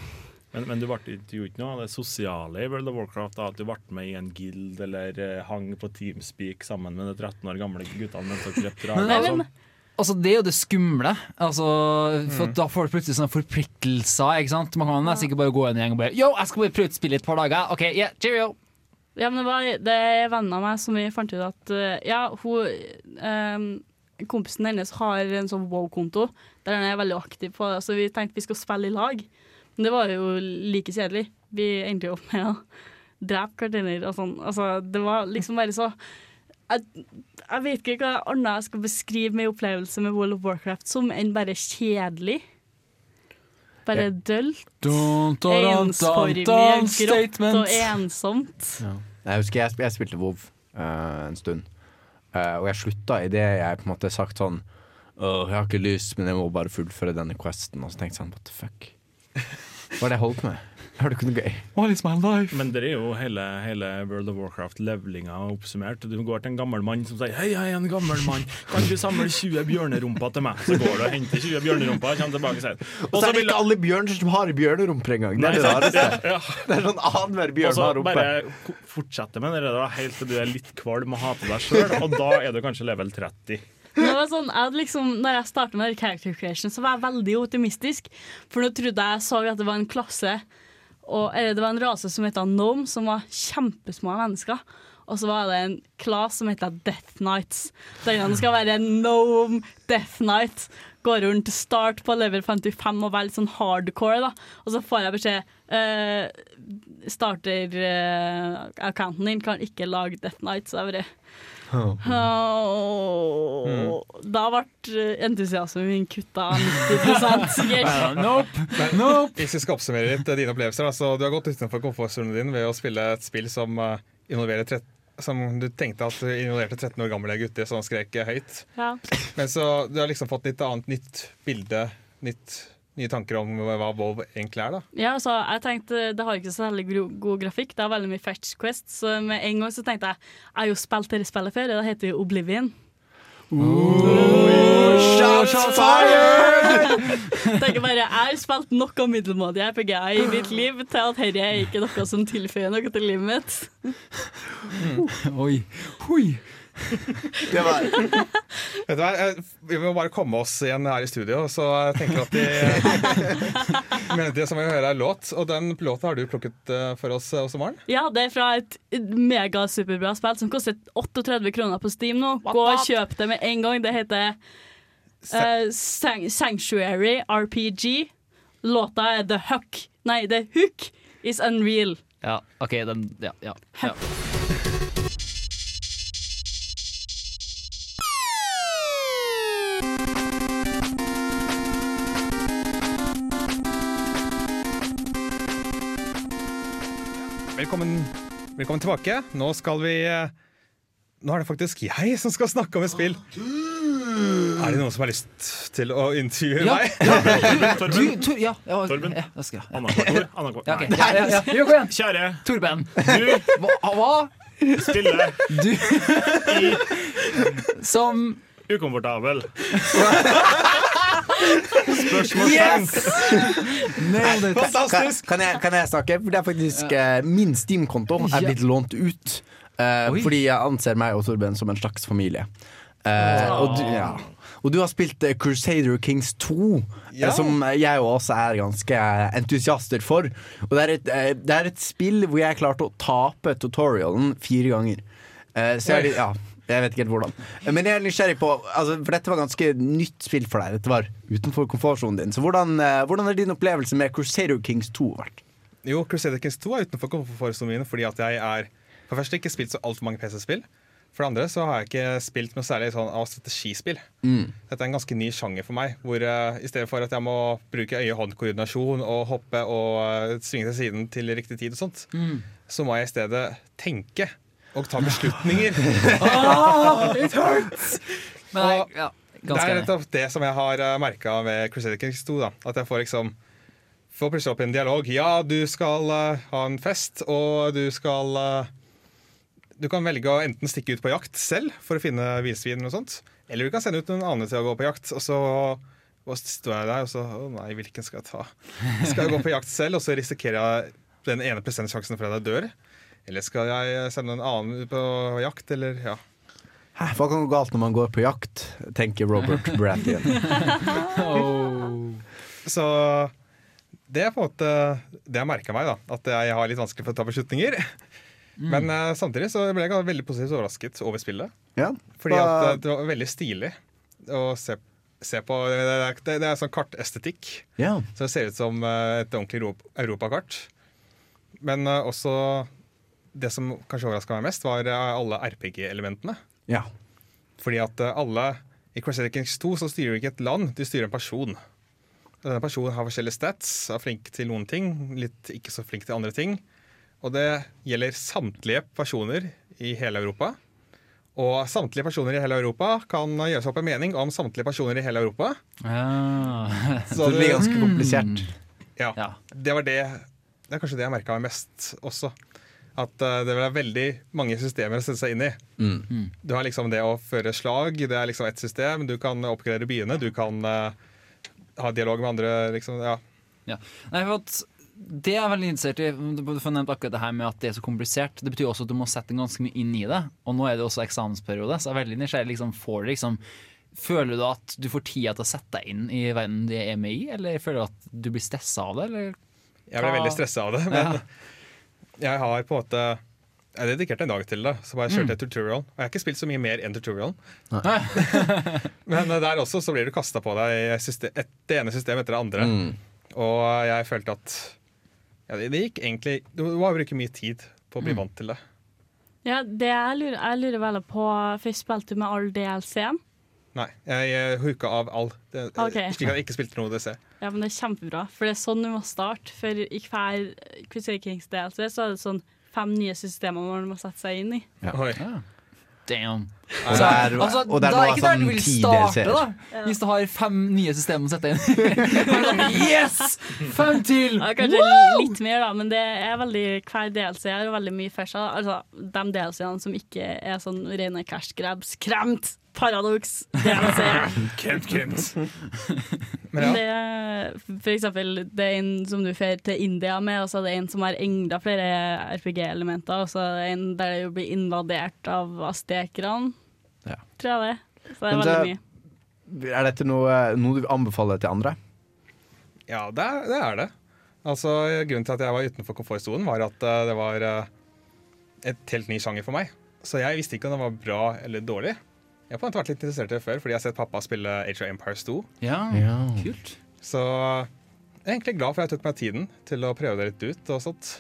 men, men du ble ikke gjort noe av det sosiale i World of Warcraft? da, At du ble med i en guild eller eh, hang på Teamspeak sammen med de 13 år gamle guttene mens dere drepte Men- drager? Altså, det er jo det skumle. Altså, for Da får du plutselig sånne forpliktelser. Ikke sant? Man kan nesten ikke bare gå inn i en gjeng og bare Yo, jeg skal bare prøve å spille et par dager. OK, yeah, cheerio. Ja, men det var det venner av meg som vi fant ut at eh, Ja, hun ehm, Kompisen hennes har en sånn wow-konto der han er veldig aktiv på det, så vi tenkte vi skal spille i lag. Men det var jo like kjedelig. Vi endte jo opp med å drepe hverandre og sånn. Altså, det var liksom bare så jeg, jeg vet ikke hva annet jeg skal beskrive min opplevelse med World of Warcraft som enn bare kjedelig. Bare dølt, ensformig, grått og ensomt. ensomt. Jeg husker jeg, jeg spilte WoW uh, en stund, uh, og jeg slutta idet jeg på en måte sagt sånn Åh, jeg har ikke lyst, men jeg må bare fullføre denne questen. Og så tenkte jeg sånn, what the fuck? Hva er det jeg holdt på med? Har du ikke noe gøy. What is my life? Men det er jo hele, hele World of Warcraft-levelinga oppsummert. Du går til en gammel mann som sier 'Hei, hei, en gammel mann, kan du samle 20 bjørnerumper til meg?' Så går du og henter 20 bjørnerumper og kommer tilbake og sier Og så er det ikke alle bjørn som har bjørnerumper engang. Det er det rareste. Ja, Det er sånn annenhver Og bjørn så har rumpe. bare ko- fortsette med det da, helt til du er litt kvalm og hater deg sjøl, og da er du kanskje level 30. Det var sånn, jeg liksom, når jeg startet med character creation, så var jeg veldig optimistisk. For nå trodde jeg så at det var en klasse, og, eller det var en rase som het Nome, som var kjempesmå mennesker. Og så var det en class som heter Death Knights. Den skal være en Gnome Death Night. Går rundt start på level 55 og være litt sånn hardcore, da. Og så får jeg beskjed uh, Starter-accounten din kan ikke lage Death Knight, så jeg bare Åh, Da ble entusiasmen min kutta 90 sikkert. Nope. nope. Hvis vi skal oppsummere litt eh, dine opplevelser da, så Du har gått utenfor komfortsonen din ved å spille et spill som eh, involverer tre- som du tenkte at du involverte 13 år gamle gutter som skrek høyt. Ja. Men så du har liksom fått litt annet nytt bilde, nytt, nye tanker om hva WoW egentlig er, da. Ja, altså, jeg tenkte Det har ikke så veldig god grafikk. Det har veldig mye fetch quest. Så med en gang så tenkte jeg Jeg har jo spilt dette spillet før. Det heter jo Oblivion. Shots fired! Tenker bare, Jeg har spilt noe middelmådig RPG-er i mitt liv til at dette er ikke noe som tilføyer noe til livet mitt. Oi. Oi. Det var Vet du hva, Vi må bare komme oss igjen her i studio, så jeg tenker at de Men det som vi hører er låt, og den låta har du plukket eh, for oss eh, også, Maren. Ja, det er fra et megasuperbra spill som koster 38 kroner på Steam nå. Gå og kjøp det med en gang. Det heter uh, Sanctuary RPG. Låta er The Hook. Nei, The Hook is Unreal. Ja, OK, den Ja. ja, ja. Velkommen, velkommen tilbake. Nå skal vi eh, Nå er det faktisk jeg som skal snakke om et spill. Er det noen som har lyst til å intervjue Ja. meg? Du, Tor, ja, ja, Torben. ja, det skal. Ja. Annenhver ord. Ja, okay. Ja, ja, ja. Kjære, Torben. du Hva? hva? spiller Som ukomfortabel. Nailed it. Kan, kan, jeg, kan jeg snakke? For det er faktisk eh, Min Steam-konto er blitt lånt ut. Uh, fordi jeg anser meg og Torben som en slags familie. Eh, og, du, ja. og du har spilt Crusader Kings 2, Ja. som jeg og også er ganske entusiaster for. Og det er, et, det er et spill hvor jeg klarte å tape tutorialen fire ganger. Uh, så jeg, ja, jeg vet ikke helt hvordan. Men jeg er nysgjerrig på altså, For dette var ganske nytt spill for deg. Dette var utenfor komfortsonen din. Så hvordan, eh, hvordan er din opplevelse med Crusader Kings 2 vært? Jo, Crusader Kings 2 er utenfor komfortsonen min fordi at jeg er For det første ikke spilt så altfor mange PC-spill. For det andre så har jeg ikke spilt noe særlig sånn av strategispill. Dette er en ganske ny sjanger for meg. Hvor uh, I stedet for at jeg må bruke øye-hånd-koordinasjon og hoppe og uh, svinge til siden til riktig tid, og sånt, så må jeg i stedet tenke og ta beslutninger. Men jeg, Og ja, Det er nettopp det som jeg har merka med Crusader Kings 2. Da. At jeg får liksom Får plutselig opp en dialog. Ja, du skal uh, ha en fest, og du skal uh, Du kan velge å enten stikke ut på jakt selv for å finne villsvin, og sånt, eller du kan sende ut noen andre til å gå på jakt. Og så og står jeg der og så Å nei, hvilken skal jeg ta? Skal jeg gå på jakt selv, og så risikerer jeg den ene prosentsjansen for at jeg dør? Eller skal jeg sende en annen på jakt, eller ja. Hæ, Hva kan gå galt når man går på jakt, tenker Robert Brattian. Så det er på en måte det jeg merka meg, da. At jeg har litt vanskelig for å ta beslutninger. Men uh, samtidig så ble jeg veldig positivt overrasket over spillet. Ja. Fordi at uh, det var veldig stilig å se, se på. Det, det, det, det er sånn kartestetikk. ja. Så det ser ut som eh, et ordentlig Europ- europakart. Men uh, også det som kanskje overraska meg mest, var eh, alle RPG-elementene. ja. Fordi at eh, alle I Crusader Kings 2 så styrer du ikke et land, du styrer en person. Denne personen har forskjellige stats, er flink til noen ting, litt ikke så flink til andre ting. Og det gjelder samtlige personer i hele Europa. Og samtlige personer i hele Europa kan gjøre seg opp en mening om samtlige personer i hele Europa. Ja. Så det blir ganske komplisert. Ja, Ja. Det var det Det er kanskje det jeg merka mest også. At det vil være veldig mange systemer å sette seg inn i. Mm. Du har liksom det å føre slag, det er liksom ett system. Du kan oppgradere byene, du kan uh, ha dialog med andre. Liksom, ja. Ja. Nei, for at det er veldig interessert i. Du får nevnt akkurat det her med at det er så komplisert. Det betyr også at du må sette ganske mye inn i det. Og nå er det også eksamensperiode, så jeg er veldig nysgjerrig. Liksom, får du liksom, føler du at du får tida til å sette deg inn i verden du er med i, eller føler du at du blir stressa av det? Eller? Jeg ble veldig stressa av det, men jeg har på en måte jeg har dedikert en dag til det, så bare kjørte jeg tutorial. Og jeg har ikke spilt så mye mer enn tutorial. Men eh, der også så blir du kasta på deg system, et, det ene systemet etter det andre. Mm. Og jeg følte at ja, det, det gikk egentlig Du må bruke mye tid på å bli vant til det. Ja, det jeg lurer, jeg lurer veldig på For jeg spilte med all DLC-en. Nei, jeg eh, hooka av all. Det, okay. Slik at jeg ikke spilte noe DC. Ja, men det er kjempebra, for det er sånn du må starte. For i hver DLC så er det sånn fem nye systemer man må sette seg inn i. Oi. Damn. Og det er, Altså, og det er da er ikke der sånn du vil starte, da. Hvis du har fem nye systemer å sette inn. yes! Fem til! Ja, kanskje litt mer, da, men det er veldig hver DLC er veldig mye for seg. Altså, de DLC-ene som ikke er sånn rene cash grabs, kremt, paradoks, Kremt, kremt. Men ja. Det er for eksempel det er en som du fer til India med, og så er det en som har enda flere RPG-elementer, og så er det en der du blir invadert av aztekerne, Ja. tror jeg det. Så det er Men veldig mye. Er dette noe, noe du anbefaler til andre? Ja, det er, det er det. Altså, grunnen til at jeg var utenfor komfortsonen, var at eh, det var eh, et helt ny sjanger for meg. Så jeg visste ikke om det var bra eller dårlig. Jeg har på en måte vært litt interessert i det før, fordi jeg har sett pappa spille Age of Empires 2. Ja, Ja. kult. Så jeg er egentlig glad for at jeg tok meg tiden til å prøve det litt ut. og sånt.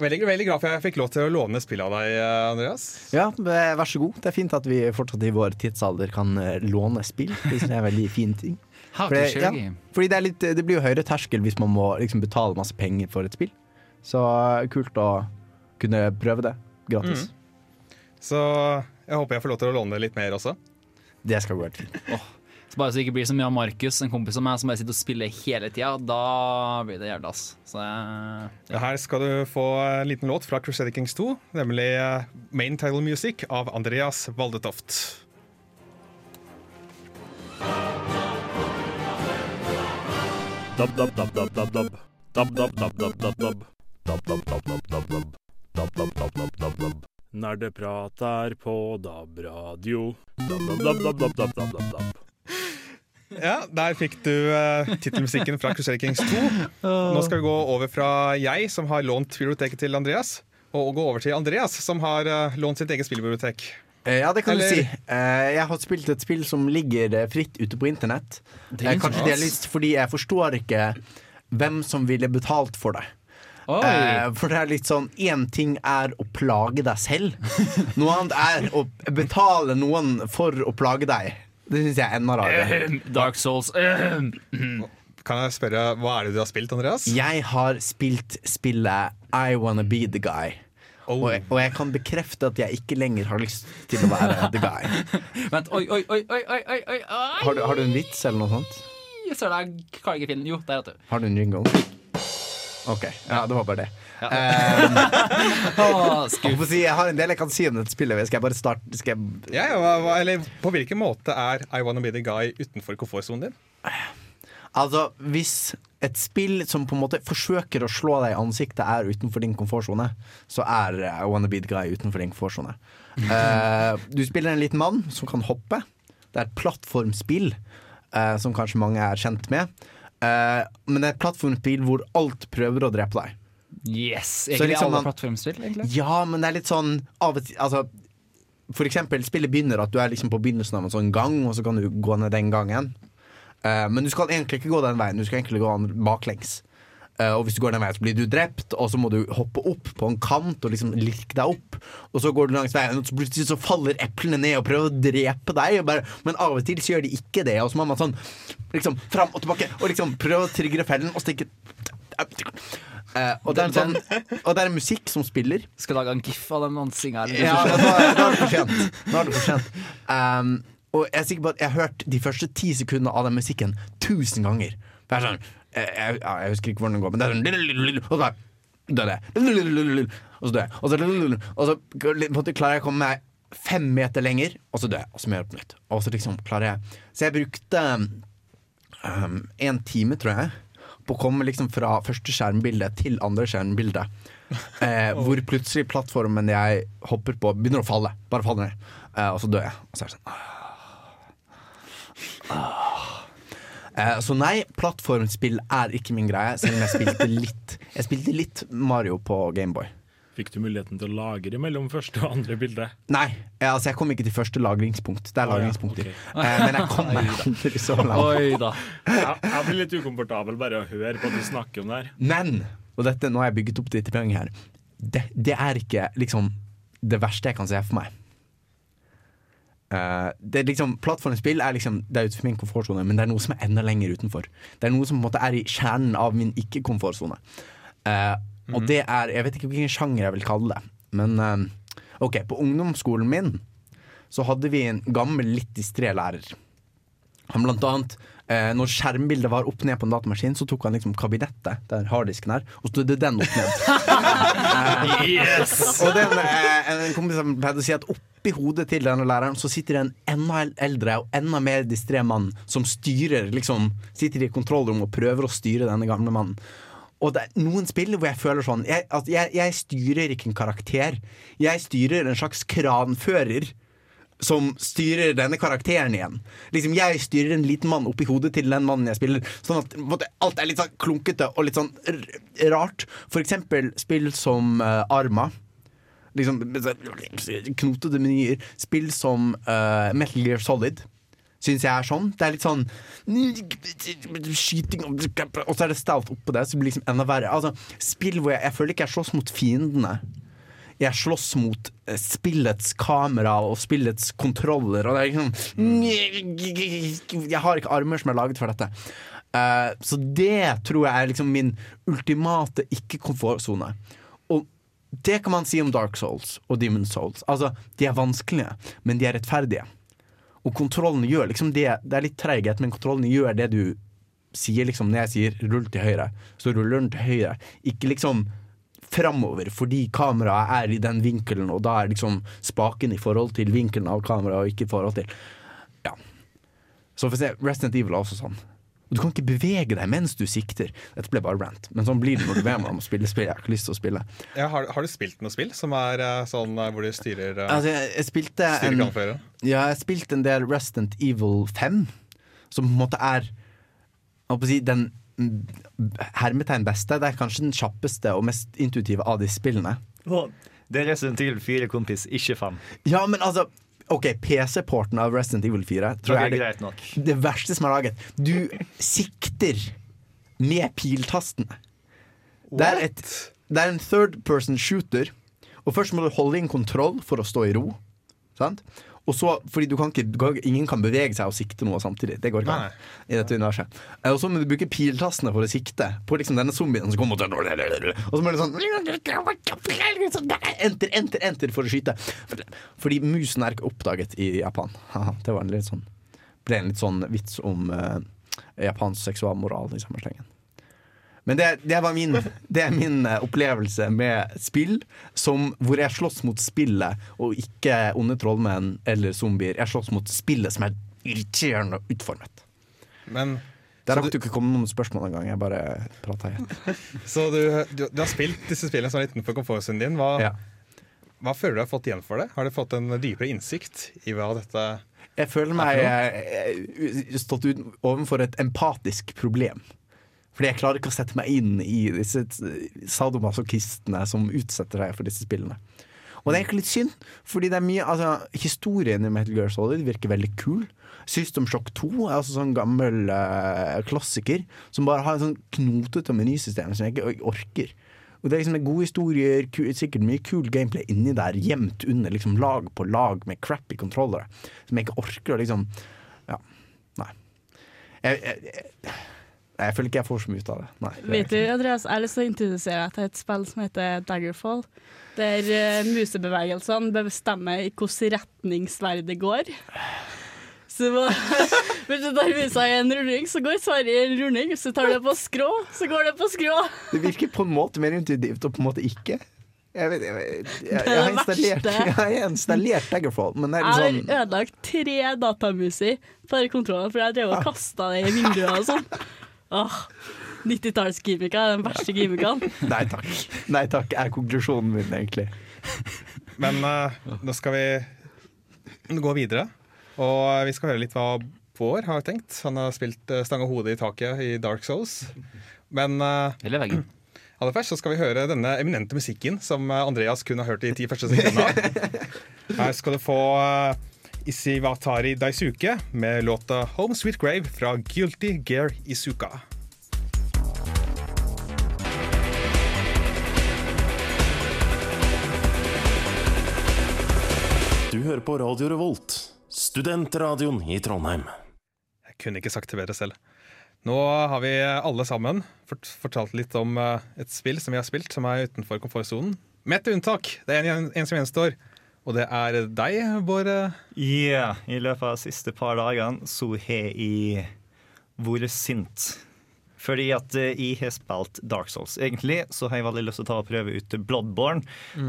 Veldig, veldig glad for jeg fikk lov til å låne spill av deg, eh, Andreas. Ja, vær så god. Det er fint at vi fortsatt i vår tidsalder kan eh, låne spill. Det er en veldig fin ting. How For to det, share ja, fordi det, er litt, det blir jo høyere terskel hvis man må liksom betale masse penger for et spill. Så eh, kult å kunne prøve det gratis. Så jeg håper jeg får lov til å låne litt mer også. Det skal gå helt fint. Så bare så det ikke blir så mye av Markus, en kompis av meg, som bare sitter og spiller hele tida. Da blir det jævla ass. Så, ja. Ja, her skal du få en liten låt fra Crusader Kings 2, nemlig eh, Main Title Music av Andreas Valdetoft. Dab, dab, dab, Nerdeprat er på DAB-radio. Dab, dab, dab, dab, dab, dab, dab, dab. Ja, Der fikk du uh, tittelmusikken fra Crusader Kings 2. Nå skal vi gå over fra jeg, som har lånt biblioteket til Andreas, og gå over til Andreas, som har uh, lånt sitt eget spillbibliotek. Eh, Ja, det kan Eller- du si. Eh, Jeg har spilt et spill som ligger fritt ute på internett. Kanskje det litt fordi jeg forstår ikke hvem som ville betalt for det. Oi! Eh, for det er litt sånn Én ting er å plage deg selv. Noe annet er å betale noen for å plage deg. Det syns jeg er enda rarere. Dark Souls. Kan jeg spørre, Hva er det du har spilt, Andreas? Jeg har spilt spillet I Wanna Be The Guy. Oh. Og, jeg, og, jeg, kan bekrefte at jeg ikke lenger har lyst til å være the guy. Vent, oi, oi, oi, oi, oi, oi, oi. Har, du, har du en vits eller noe sånt? Jeg ser deg Jo, der, vet du. Har du en jingle? OK. Ja, det var bare det. Ja. Um, si, jeg har en del jeg kan si om dette spillet. Skal jeg bare starte skal jeg, Ja, ja, eller På hvilken måte er I Wanna Be The Guy utenfor komfortsonen din? Altså, hvis et spill som på en måte forsøker å slå deg i ansiktet, er utenfor din komfortsone, så er I Wanna Be The Guy utenfor din komfortsone. Uh, du spiller en liten mann som kan hoppe. Det er et plattformspill, uh, som kanskje mange er kjent med. Uh, men det er et plattformspill hvor alt prøver å drepe deg. Yes. Så Egentlig liksom alle plattformspill, egentlig. Ja, men det er litt sånn av og til altså, For eksempel, spillet begynner at du er liksom på begynnelsen av en sånn gang, og så kan du gå ned den gangen. Uh, men du skal egentlig ikke gå den veien, du skal egentlig gå den baklengs. Uh, og hvis du går den veien, så blir du drept, og så må du hoppe opp på en kant og liksom lirke deg opp. Og så går du langs veien, og så plutselig så faller eplene ned og prøver å drepe deg. Bare, men av og til så gjør de ikke det, og så må man sånn liksom fram og tilbake og liksom prøve å trigge fellen og stikke Eh, og, det er en sånn, og det er musikk som spiller. Skal lage en gif av den dansinga. Ja, da, da er det for sent. Er det for sent. Um, og jeg er sikker på at jeg har hørt de første ti sekundene av den musikken tusen ganger. Det er sånn jeg, jeg, jeg husker ikke hvordan den går, men det er sånn Og så dør jeg. Og så dør jeg. Og så, og så på en måte klarer jeg å komme meg fem meter lenger, og så dør jeg. Og så må jeg gjøre det på nytt. Og så liksom klarer jeg Så jeg brukte um, en time, tror jeg, på å komme liksom fra første skjermbilde til andre skjermbilde. Eh, hvor plutselig plattformen jeg hopper på, begynner å falle. Bare faller ned. Eh, og så dør jeg. Og så er det sånn. Ah. Eh, så nei, plattformspill er ikke min greie, selv om jeg spilte litt Jeg spilte litt Mario på Gameboy. Fikk du muligheten til å lagre mellom første og andre bilde? Nei, eh, altså jeg kom ikke til første lagringspunkt. Det er Å, ja, lagringspunkter. eh, men jeg kom meg aldri så langt. Oi da. Jeg, jeg blir litt ukomfortabel bare å høre på at du snakker om det her. Men, og dette, nå har jeg bygget opp dette poenget her, det, det er ikke liksom det verste jeg kan se for meg. Uh, det er liksom, Plattformspill er liksom Det er utenfor min komfortsone, men det er noe som er enda lenger utenfor. Det er noe som på en måte er i kjernen av min ikke-komfortsone. Eh, Og det er Jeg vet ikke hvilken sjanger jeg vil kalle det. Men eh, OK, på ungdomsskolen min så hadde vi en gammel, litt distré lærer. Han blant annet eh, Når skjermbildet var opp ned på en datamaskin, så tok han liksom kabinettet, der harddisken er, og stødde den opp ned. Yes! Og den, eh, en kompis pleide å si at oppi hodet til denne læreren så sitter det en enda eldre og enda mer distré mann som styrer, liksom sitter i kontrollrommet og prøver å styre denne gamle mannen. Og det er noen spill hvor jeg føler sånn jeg, at jeg, jeg styrer ikke en karakter. Jeg styrer en slags kranfører som styrer denne karakteren igjen. Liksom Jeg styrer en liten mann oppi hodet til den mannen jeg spiller. Sånn at måtte, alt er litt sånn klunkete og litt sånn rart. For eksempel spill som uh, Arma. Liksom Knotete menyer. Spill som uh, Metal Gear Solid. Syns jeg er sånn. Det er litt sånn Skyting og så er det stout oppå det, så det blir liksom enda verre. Altså, spill hvor jeg, jeg føler ikke jeg slåss mot fiendene. Jeg slåss mot eh, spillets kamera og spillets kontroller. Og det er liksom Jeg har ikke armer som er laget for dette. Uh, så det tror jeg er liksom min ultimate ikke-komfortsone. Og det kan man si om Dark Souls og Demon Souls. Altså, De er vanskelige, men de er rettferdige. Og kontrollen gjør liksom det Det er litt treighet, men kontrollen gjør det du sier liksom når jeg sier 'rull til høyre', så ruller den til høyre. Ikke liksom framover, fordi kameraet er i den vinkelen, og da er liksom spaken i forhold til vinkelen av kameraet, og ikke i forhold til Ja. Så for å se, Resident Evil er også sånn. Og Du kan ikke bevege deg mens du sikter. Dette ble bare rant, men sånn blir det når du ber meg om å spille spill jeg har ikke lyst til å spille. Ja, har, har du spilt noe spill som er eh, sånn eh, hvor du styrer, uh, Altså, jeg, jeg spilte en? Ja, jeg spilte en del Resident Evil 5, som på en måte er si, den hermetegn beste. Det er kanskje den kjappeste og mest intuitive av de spillene. Det er Resident Evil 4, kompis, ikke 5. Ja, men altså OK, PC-porten av Resident Evil 4 tror Det jeg er det, greit nok. det verste som er laget. Du sikter med piltastene. Det er, et, det er en third person shooter, og først må du holde inn kontroll for å stå i ro. Sant? Og så, fordi du kan ikke, Ingen kan bevege seg og sikte noe samtidig. Det går ikke an i dette universet. Eh, Og så må du bruke piltastene for å sikte på liksom denne zombien som kommer mot. Og så må du sånn Enter, enter, enter for å skyte. Fordi musen er ikke oppdaget i Japan. Det var en litt sånn ble en litt sånn vits om uh, japansk seksualmoral i samme slengen. Men det, det, var min, det er min eh, opplevelse med spill som, hvor jeg slåss mot spillet, og ikke onde trollmenn eller zombier. Jeg slåss mot spillet som er irriterende utformet. Men Der rakk du- ikke komme noen spørsmål engang. Jeg bare prata igjen. Så du, du, du har spilt disse spillene sånn utenfor komfortsonen din. Hva, Ja. hva føler du har fått igjen for det? Har du fått en dypere innsikt i hva dette Jeg føler meg eh, stått ut, overfor et empatisk problem. Fordi jeg klarer ikke å sette meg inn i disse sadomasochistene som utsetter seg for disse spillene. Og det er egentlig litt synd, fordi det er mye altså, Historien i Metal Gear Solid virker veldig kul. System Shock 2 er altså sånn gammel uh, klassiker som bare har en sånn knotete menysystem som jeg ikke orker. Og det er liksom gode historier, sikkert mye kul gameplay inni der, gjemt under liksom lag på lag med crappy controllere. Som jeg ikke orker å liksom Ja, nei. Jeg, jeg, jeg, jeg føler ikke jeg får så mye ut av det. Nei, det Vet du, Andreas, jeg har lyst til å introdusere deg til et spill som heter Daggerfall. Der musebevegelsene musebevegelsene bestemmer i hvilken retning sverdet går. Så må, Hvis du tar musa i en runding, så går sverdet i en runding. Hvis du tar det på skrå, så går det på skrå. Det virker på en måte mer intuitivt og på en måte ikke. Jeg, vet, jeg, jeg, jeg, jeg, har installert, jeg har installert Daggerfall, men det er Jeg har ødelagt tre datamuser på kontrollen, for jeg drev og kasta det i vinduet og sånn. Åh, 90-tallsgimmicker er den verste gimmickene. Nei takk. Nei takk, er konklusjonen min, egentlig. Men uh, nå skal vi gå videre. Og vi skal høre litt hva Bård har tenkt. Han har spilt uh, stanga hodet i taket i Dark Souls. Men uh, Eller veggen. aller først så skal vi høre denne eminente musikken som eh, Andreas kun har hørt de ti første sekundene. Her skal du få uh, Isiwatari Daisuke med låta 'Home Sweet Grave' fra Guilty Gear Isuka. Du hører på Radio Revolt, studentradioen i Trondheim. Jeg kunne ikke sagt det bedre selv. Nå har vi alle sammen fortalt litt om eh, et spill som vi har spilt, som er utenfor komfortsonen. Med ett unntak. Det er en, en som gjenstår, og det er deg, Bård. Ja, i løpet av de siste par dagene så har jeg vært sint. Fordi at eh, jeg har spilt Dark Souls. Egentlig så har jeg veldig lyst til å ta og prøve ut Bloodborne.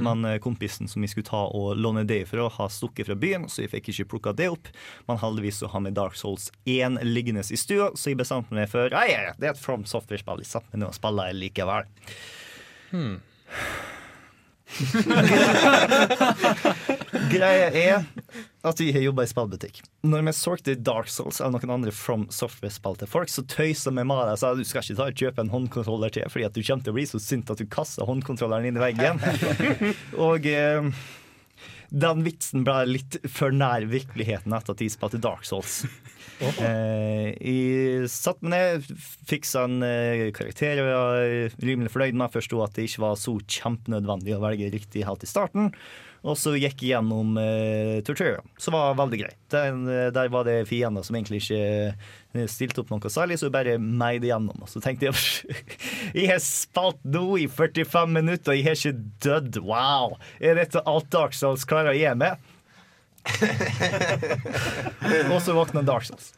Men eh, kompisen som jeg skulle ta og låne det fra, har stukket fra byen, så jeg fikk ikke plukka det opp. Men heldigvis så har vi Dark Souls 1 liggende i stua, så jeg bestemte meg for ja, det er et From Software-spill, jeg setter meg ned og spiller likevel. Greia er at vi har jobba i spillbutikk. Når vi solgte Dark Souls eller noen andre From Software-spill til folk, så tøysa vi med det og sa du skal ikke ta og kjøpe en håndkontroller til, fordi at du kommer til å bli så sint at du kaster håndkontrolleren inn i veggen. og eh, den vitsen ble litt for nær virkeligheten etter at jeg spilte Dark Souls. Eh, jeg satte meg ned, fiksa en eh, karakter og jeg var rimelig fornøyd med. Forsto at det ikke var så kjempenødvendig å velge riktig helt i starten. Og så gikk jeg gjennom uh, tutorial, som var veldig greit. Den, eh, der var det fiender som egentlig ikke eh, stilte opp noe særlig, så jeg bare meide gjennom. Og så tenkte jeg Jeg har spilt nå i 45 minutter, og jeg har ikke dødd. Wow! Er dette alt Dark Souls klarer å gi meg? og så våkna Dark Souls.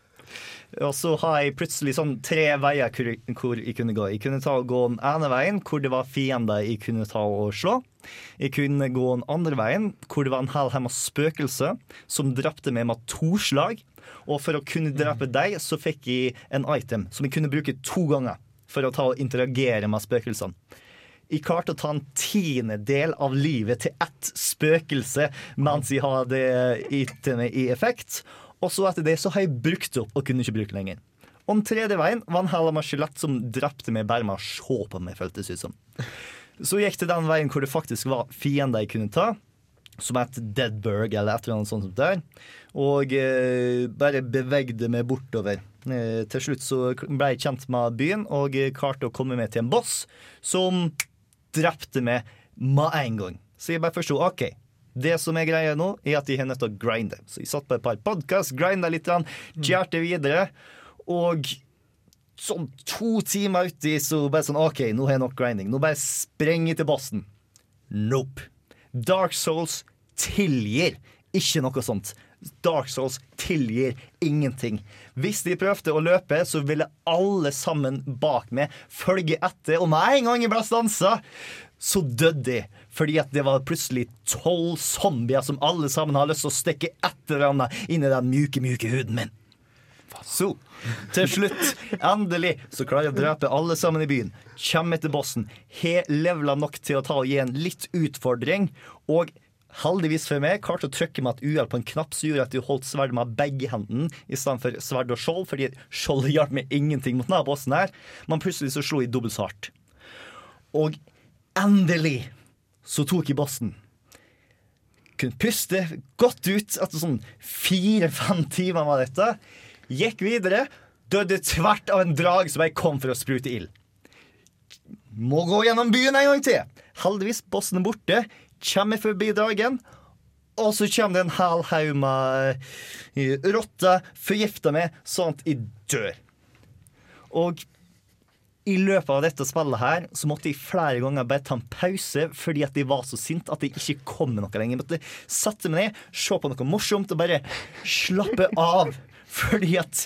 Og så har jeg plutselig sånn tre veier hvor, jeg kunne gå. Jeg kunne ta og gå den ene veien hvor det var fiender jeg kunne ta og slå. Jeg kunne gå den andre veien hvor det var en hel haug med spøkelser som drepte meg med to slag. Og for å kunne drepe deg, så fikk jeg en item som jeg kunne bruke to ganger for å ta og interagere med spøkelsene. Jeg klarte å ta en tiendedel av livet til ett spøkelse mens jeg hadde itemet i effekt. Og så etter det så har jeg brukt det opp og kunne ikke bruke lenger. Og den tredje veien var en hel av meg skjelett som drepte meg bare med å se på meg, føltes ut som. Så gikk til den veien hvor det faktisk var fiender jeg kunne ta, som het Deadburg eller et eller annet sånt. som det der. Og eh, bare bevegde meg bortover. Eh, til slutt så ble jeg kjent med byen og klarte å komme meg til en boss som drepte meg med en gang. Så jeg bare forsto OK. Det som er greia nå, er at de har nødt til å grinde. Så jeg satt på et par podkast, grinda litt, kjærte videre. Og sånn to timer uti så bare sånn OK, nå har jeg nok grinding. Nå bare sprenger jeg til bossen. Nope. Dark Souls tilgir ikke noe sånt. Dark Souls tilgir ingenting. Hvis de prøvde å løpe, så ville alle sammen bak meg følge etter, og med en gang jeg ble stansa, så døde de. Fordi at det var plutselig tolv zombier som alle sammen har lyst til å stikke etter hverandre inn i den mjuke, mjuke huden min. Så, til slutt, endelig, så klarer jeg å drepe alle sammen i byen. Kommer til bossen. Har levela nok til å ta og gi en litt utfordring. Og heldigvis for meg klarte å trykke med et uhell på en knapp som gjorde at jeg holdt sverdet med begge hendene i stedet for sverd og skjold, fordi skjoldet hjalp meg ingenting mot denne bossen her. Men plutselig så slo jeg dobbelt så hardt. Og endelig så tok jeg bossen. Kunne puste godt ut etter sånn fire-fem timer med dette. Gikk videre. Døde tvert av en drag som jeg kom for å sprute ild. Må gå gjennom byen en gang til. Heldigvis, bossen er borte. Kommer forbi dragen. Og så kommer det en hel haug med eh, rotter, forgifter meg, sånn at jeg dør. Og i løpet av dette spillet her så måtte jeg flere ganger bare ta en pause fordi at jeg var så sint at jeg ikke kom med noe lenger. Jeg måtte sette meg ned, se på noe morsomt og bare slappe av. Fordi at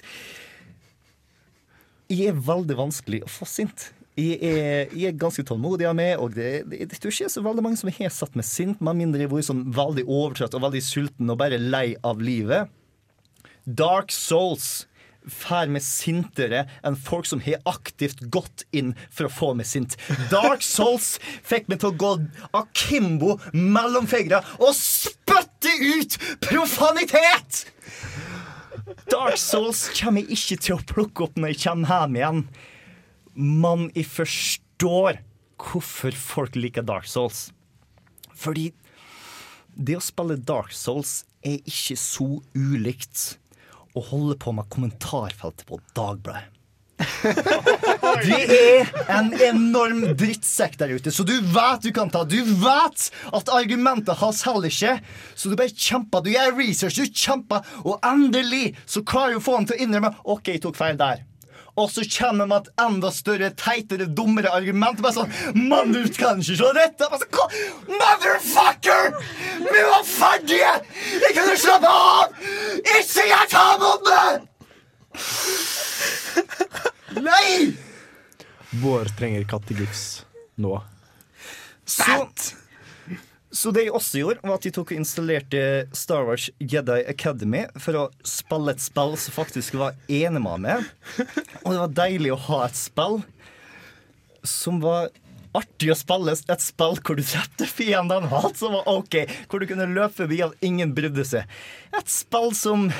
jeg er veldig vanskelig å få sint. Jeg er, jeg er ganske tålmodig av meg, og det, det, det tror ikke så veldig mange som har satt meg sint, med mindre jeg har vært sånn veldig overtrøtt og veldig sulten og bare lei av livet. Dark Souls fær meg sintere enn folk som har aktivt gått inn for å få meg sint. Dark Souls fikk meg til å gå akimbo mellom fingra og spytte ut profanitet! Dark Souls kommer jeg ikke til å plukke opp når jeg kommer hjem igjen. Men jeg forstår hvorfor folk liker Dark Souls. Fordi det å spille Dark Souls er ikke så ulikt å holde på med kommentarfeltet på Dagbladet. Det er en enorm drittsekk der ute, så du vet du kan ta. Du vet at argumentet hans heller ikke. Så du bare kjemper. Du gjør research, du kjemper, og endelig så klarer du å få han til å innrømme OK, jeg tok feil der. Og så kommer med et enda større, teitere, dummere argument. Bare sånn Mann, du kan ikke se dette! Bare «Hva- Motherfucker! Vi var ferdige! Jeg kunne slappe av! Ikke jeg ta mot meg! Nei! Bård trenger kattegifs nå. Så, så det jeg også gjorde, var at jeg tok og installerte Star Wars Jedi Academy for å spille et spill som faktisk var enig med. Og det var deilig å ha et spill som var artig å spille. Et spill hvor du drepte fiendene, alt som var OK. Hvor du kunne løpe forbi og ingen brydde seg. Et spill som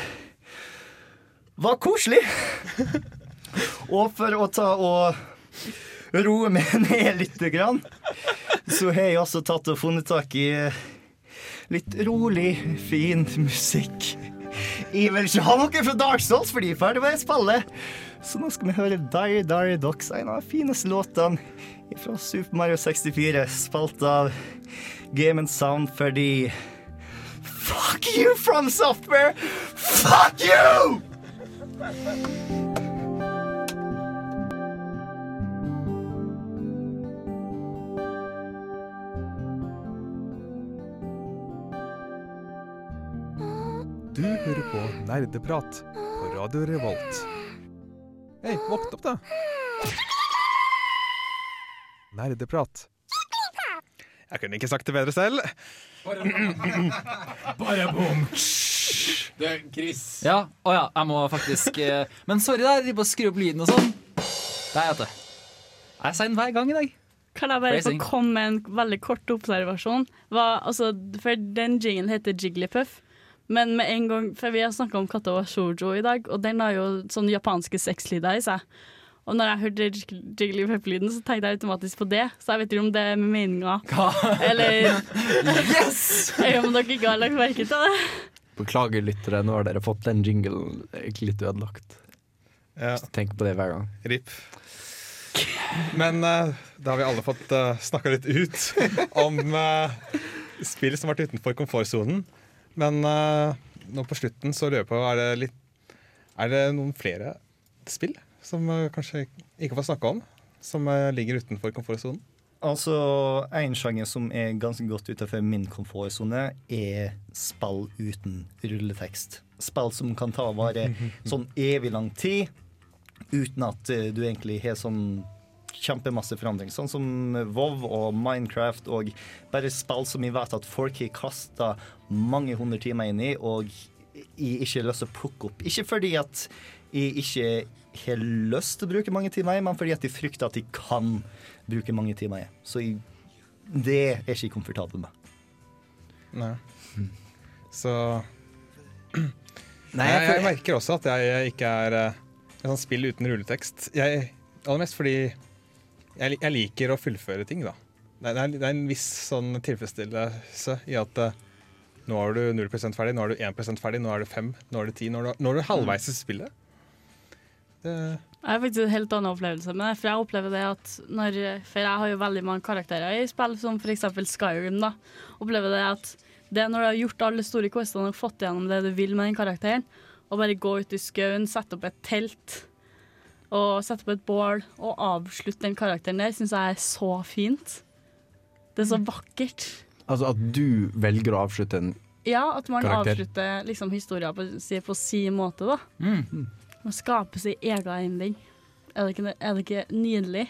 var koselig. Og for å ta og roe meg ned litt, grann, så har jeg også tatt og funnet tak i litt rolig, fin musikk. Jeg vil ikke ha noe fra Dark Souls, for de er ferdig med spillet. Så nå skal vi høre Dire Dire Docs, en av de fineste låtene fra Super Mario 64, spilt av Game and Sound fordi Fuck you from software! Fuck you! Du hører på Nerdeprat på Radio Revolt. Hei, våkn opp, da. Nerdeprat. Jeg kunne ikke sagt det bedre selv. Bare bom! Det er Chris. Ja, å ja, jeg må faktisk eh, Men sorry, der, de bare skru opp lyden og sånn. Der, vet du. Jeg er sein hver gang i dag. Kan jeg bare få komme med en veldig kort observasjon? Hva, altså, for den jinglen heter Jigglypuff. Men med en gang, for vi har snakka om Katawa Shoujo i dag, og den har jo sånne japanske sexlyder i seg. Og når jeg hørte Jiggly Pep-lyden, så tenkte jeg automatisk på det. Så jeg vet ikke om det er med meninga. Eller Eller om dere ikke har lagt merke til det. Beklager, lyttere, nå har dere fått den jinglen litt ødelagt. Ja, Tenk på det hver gang. RIP. Men uh, da har vi alle fått uh, snakka litt ut om uh, spill som har vært utenfor komfortsonen. Men uh, nå på slutten så lurer jeg på er det, litt, er det noen flere spill som uh, kanskje ikke får snakke om? Som uh, ligger utenfor komfortsonen? Altså, En sjanger som er ganske godt utenfor min komfortsone, er spill uten rulletekst. Spill som kan ta vare sånn evig lang tid, uten at du egentlig har sånn kjempemasse forandring. Sånn som WoW og Minecraft og bare spill som vi vet at folk har kasta mange hundre timer inn i, og jeg ikke har lyst til å plukke opp. Ikke fordi at jeg ikke har lyst til å bruke mange timer i, men fordi at jeg frykter at jeg kan bruke mange timer i. Så jeg, det er jeg ikke komfortabel med. Nei. Så Nei, jeg, jeg jeg, merker også at jeg ikke er eh, et sånt spill uten rulletekst. Jeg, aller mest fordi jeg, jeg liker å fullføre ting, da. Det er, det er en viss sånn tilfredsstillelse i at uh, nå er du 0% ferdig, nå er du 1% ferdig, nå er du 5, nå er du 10, nå er du, nå er du halvveis i spillet. Det, Jeg har faktisk en helt annen opplevelse Men det. For jeg opplever det at når For jeg har jo veldig mange karakterer i spill, som f.eks. Skyrim. da Opplever det at det er når du har gjort alle store questene og fått gjennom det du vil med den karakteren, og bare gå ut i skauen, sette opp et telt og sette på et bål og avslutte den karakteren der, syns jeg er så fint. Det er så vakkert. altså at du velger å avslutte en karakter? Ja, at man Karakter. avslutter liksom historien på, på sin måte, da. Mm. Man skaper sin egen ending. Er det ikke, er det ikke nydelig?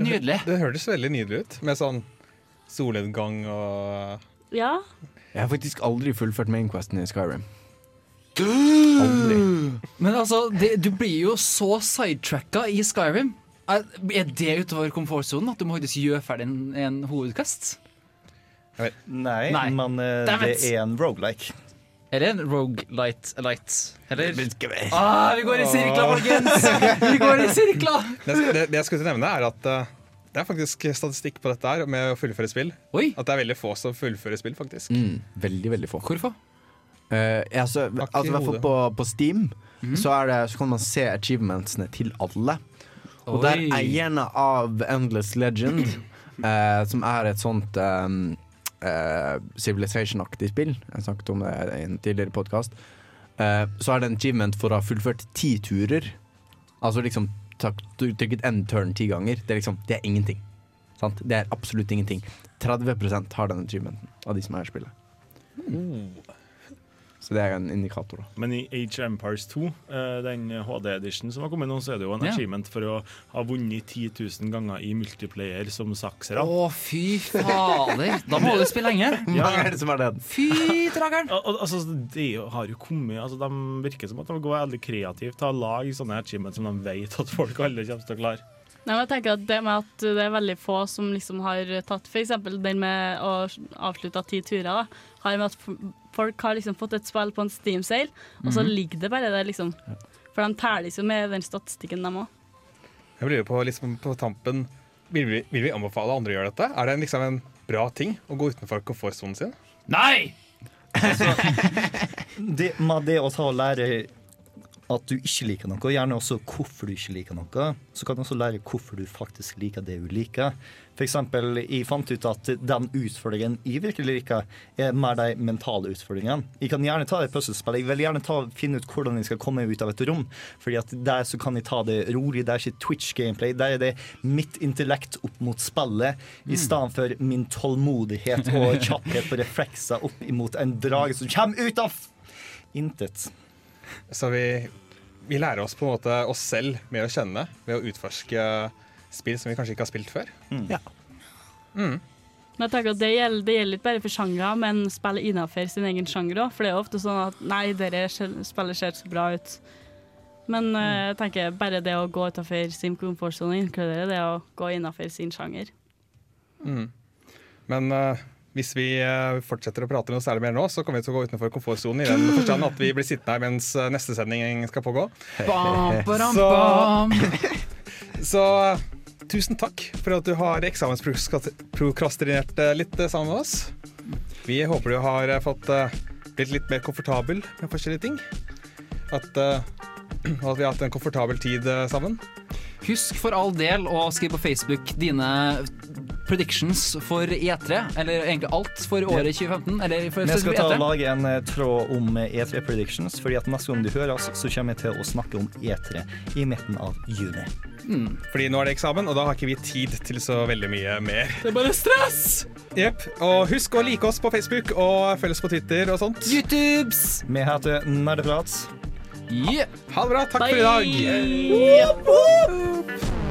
Nydelig. det hørtes veldig nydelig ut, med sånn solnedgang og Ja. Jeg har faktisk aldri fullført mainquesten i Skyrim. Aldri. Men altså, det, du blir jo så sidetracka i Skyrim. Er er det utover komfortsonen at du må faktisk gjøre ferdig en, en hovedkast? Nei, Nei. men uh, det er en rogelike. Er det en roguelite light? Eller? Ah, vi går i sirkler, folkens! Vi går i sirkler! det, det, det jeg skulle nevne, er at uh, det er faktisk statistikk på dette her med å fullføre spill. Oi, At det er veldig få som fullfører spill, faktisk. Mm, veldig, veldig få. hvorfor? Eh, altså, Har altså, hvert fall på, på Steam så, er det, så kan man se achievementsene til alle. Og Oi. er Oi. eierne av Endless Legend, eh, som er et sånt um, uh, Civilization-aktig spill. Jeg snakket om det i en tidligere podkast. så er det en achievement for å ha fullført ti turer Altså liksom trykket end turn ti ganger. Det er liksom Det er ingenting. Sant? Det er absolutt ingenting. 30% har den achievementen av de som er i spillet. Så det er en indikator, da. Men i Age of Empires 2, eh, den HD-edition som har kommet nå, så er det jo en Ja. achievement for å ha vunnet 10 000 ganger i multiplayer som saksere. Å, fy fader. Da må du spille lenge. Ja. Mange er det som er den? Fy trageren! Al- al- Altså, det har jo kommet altså, De virker som at de går veldig kreativt å lage sånne achievements som de vet at folk alle kommer til å klare. Nei, men jeg tenker at Det med at det er veldig få som liksom har tatt f.eks. den med å avslutte ti turer, da, har med at folk har liksom fått et spill på en Steam-sale, og så ligger det bare der, liksom. For de teller liksom med den statistikken, dem òg. Jeg lurer på, liksom, på tampen vil vi, vil vi anbefale andre å gjøre dette? Er det liksom en bra ting å gå utenfor komfortsonen sin? Nei! det, med det å ta og lære at du ikke liker noe, og gjerne også hvorfor du ikke liker noe, så kan du også lære hvorfor du faktisk liker det du liker. Eksempel, jeg fant ut at den utfordringen jeg virkelig liker, er mer de mentale utfordringene. Jeg kan gjerne ta et puslespill. Jeg vil gjerne ta, finne ut hvordan jeg skal komme ut av et rom. Fordi at der så kan jeg ta det rolig. Det er ikke Twitch-gameplay. Der er det mitt intellekt opp mot spillet, i stedet for min tålmodighet og kjapphet på reflekser opp imot en drage som kommer ut av intet. Så vi, vi lærer oss på en måte oss selv med å kjenne ved å utforske spill som vi kanskje ikke har spilt før. Men jeg tenker at det gjelder, det gjelder ikke bare for sjangre, men spille innenfor sin egen sjanger òg. For det er ofte sånn at nei, ser- spillet ser så bra ut. Men eh, jeg tenker bare det å gå utafor sin komfortsone inkluderer det å gå innenfor sin sjanger. Men eh, hvis vi eh, fortsetter å prate noe særlig mer nå, så kommer vi til å gå utenfor komfortsonen i den forstand at vi blir sittende her mens eh, neste sending skal pågå. Bam, baram, Så- Så eh, tusen takk for at du har eksamensprokrastinert litt sammen med oss. Vi håper du har fått blitt litt mer komfortabel med forskjellige ting. At, og at vi har hatt en komfortabel tid eh, sammen. Husk for all del å skrive på Facebook dine predictions for E3, eller egentlig alt for året 2015. Eller for Vi skal ta og lage en eh, tråd om eh, E3 predictions, fordi at neste gang du hører oss, så kommer jeg til å snakke om E3 i midten av juni. Fordi nå er det eksamen, og da har ikke vi tid til så veldig mye mer. Det er bare stress! Jepp. Og husk å like oss på Facebook og følg oss på Twitter og sånt. YouTubes! Vi heter Nerdeprat. Yeah. Ha det bra. Takk for i dag. Bye!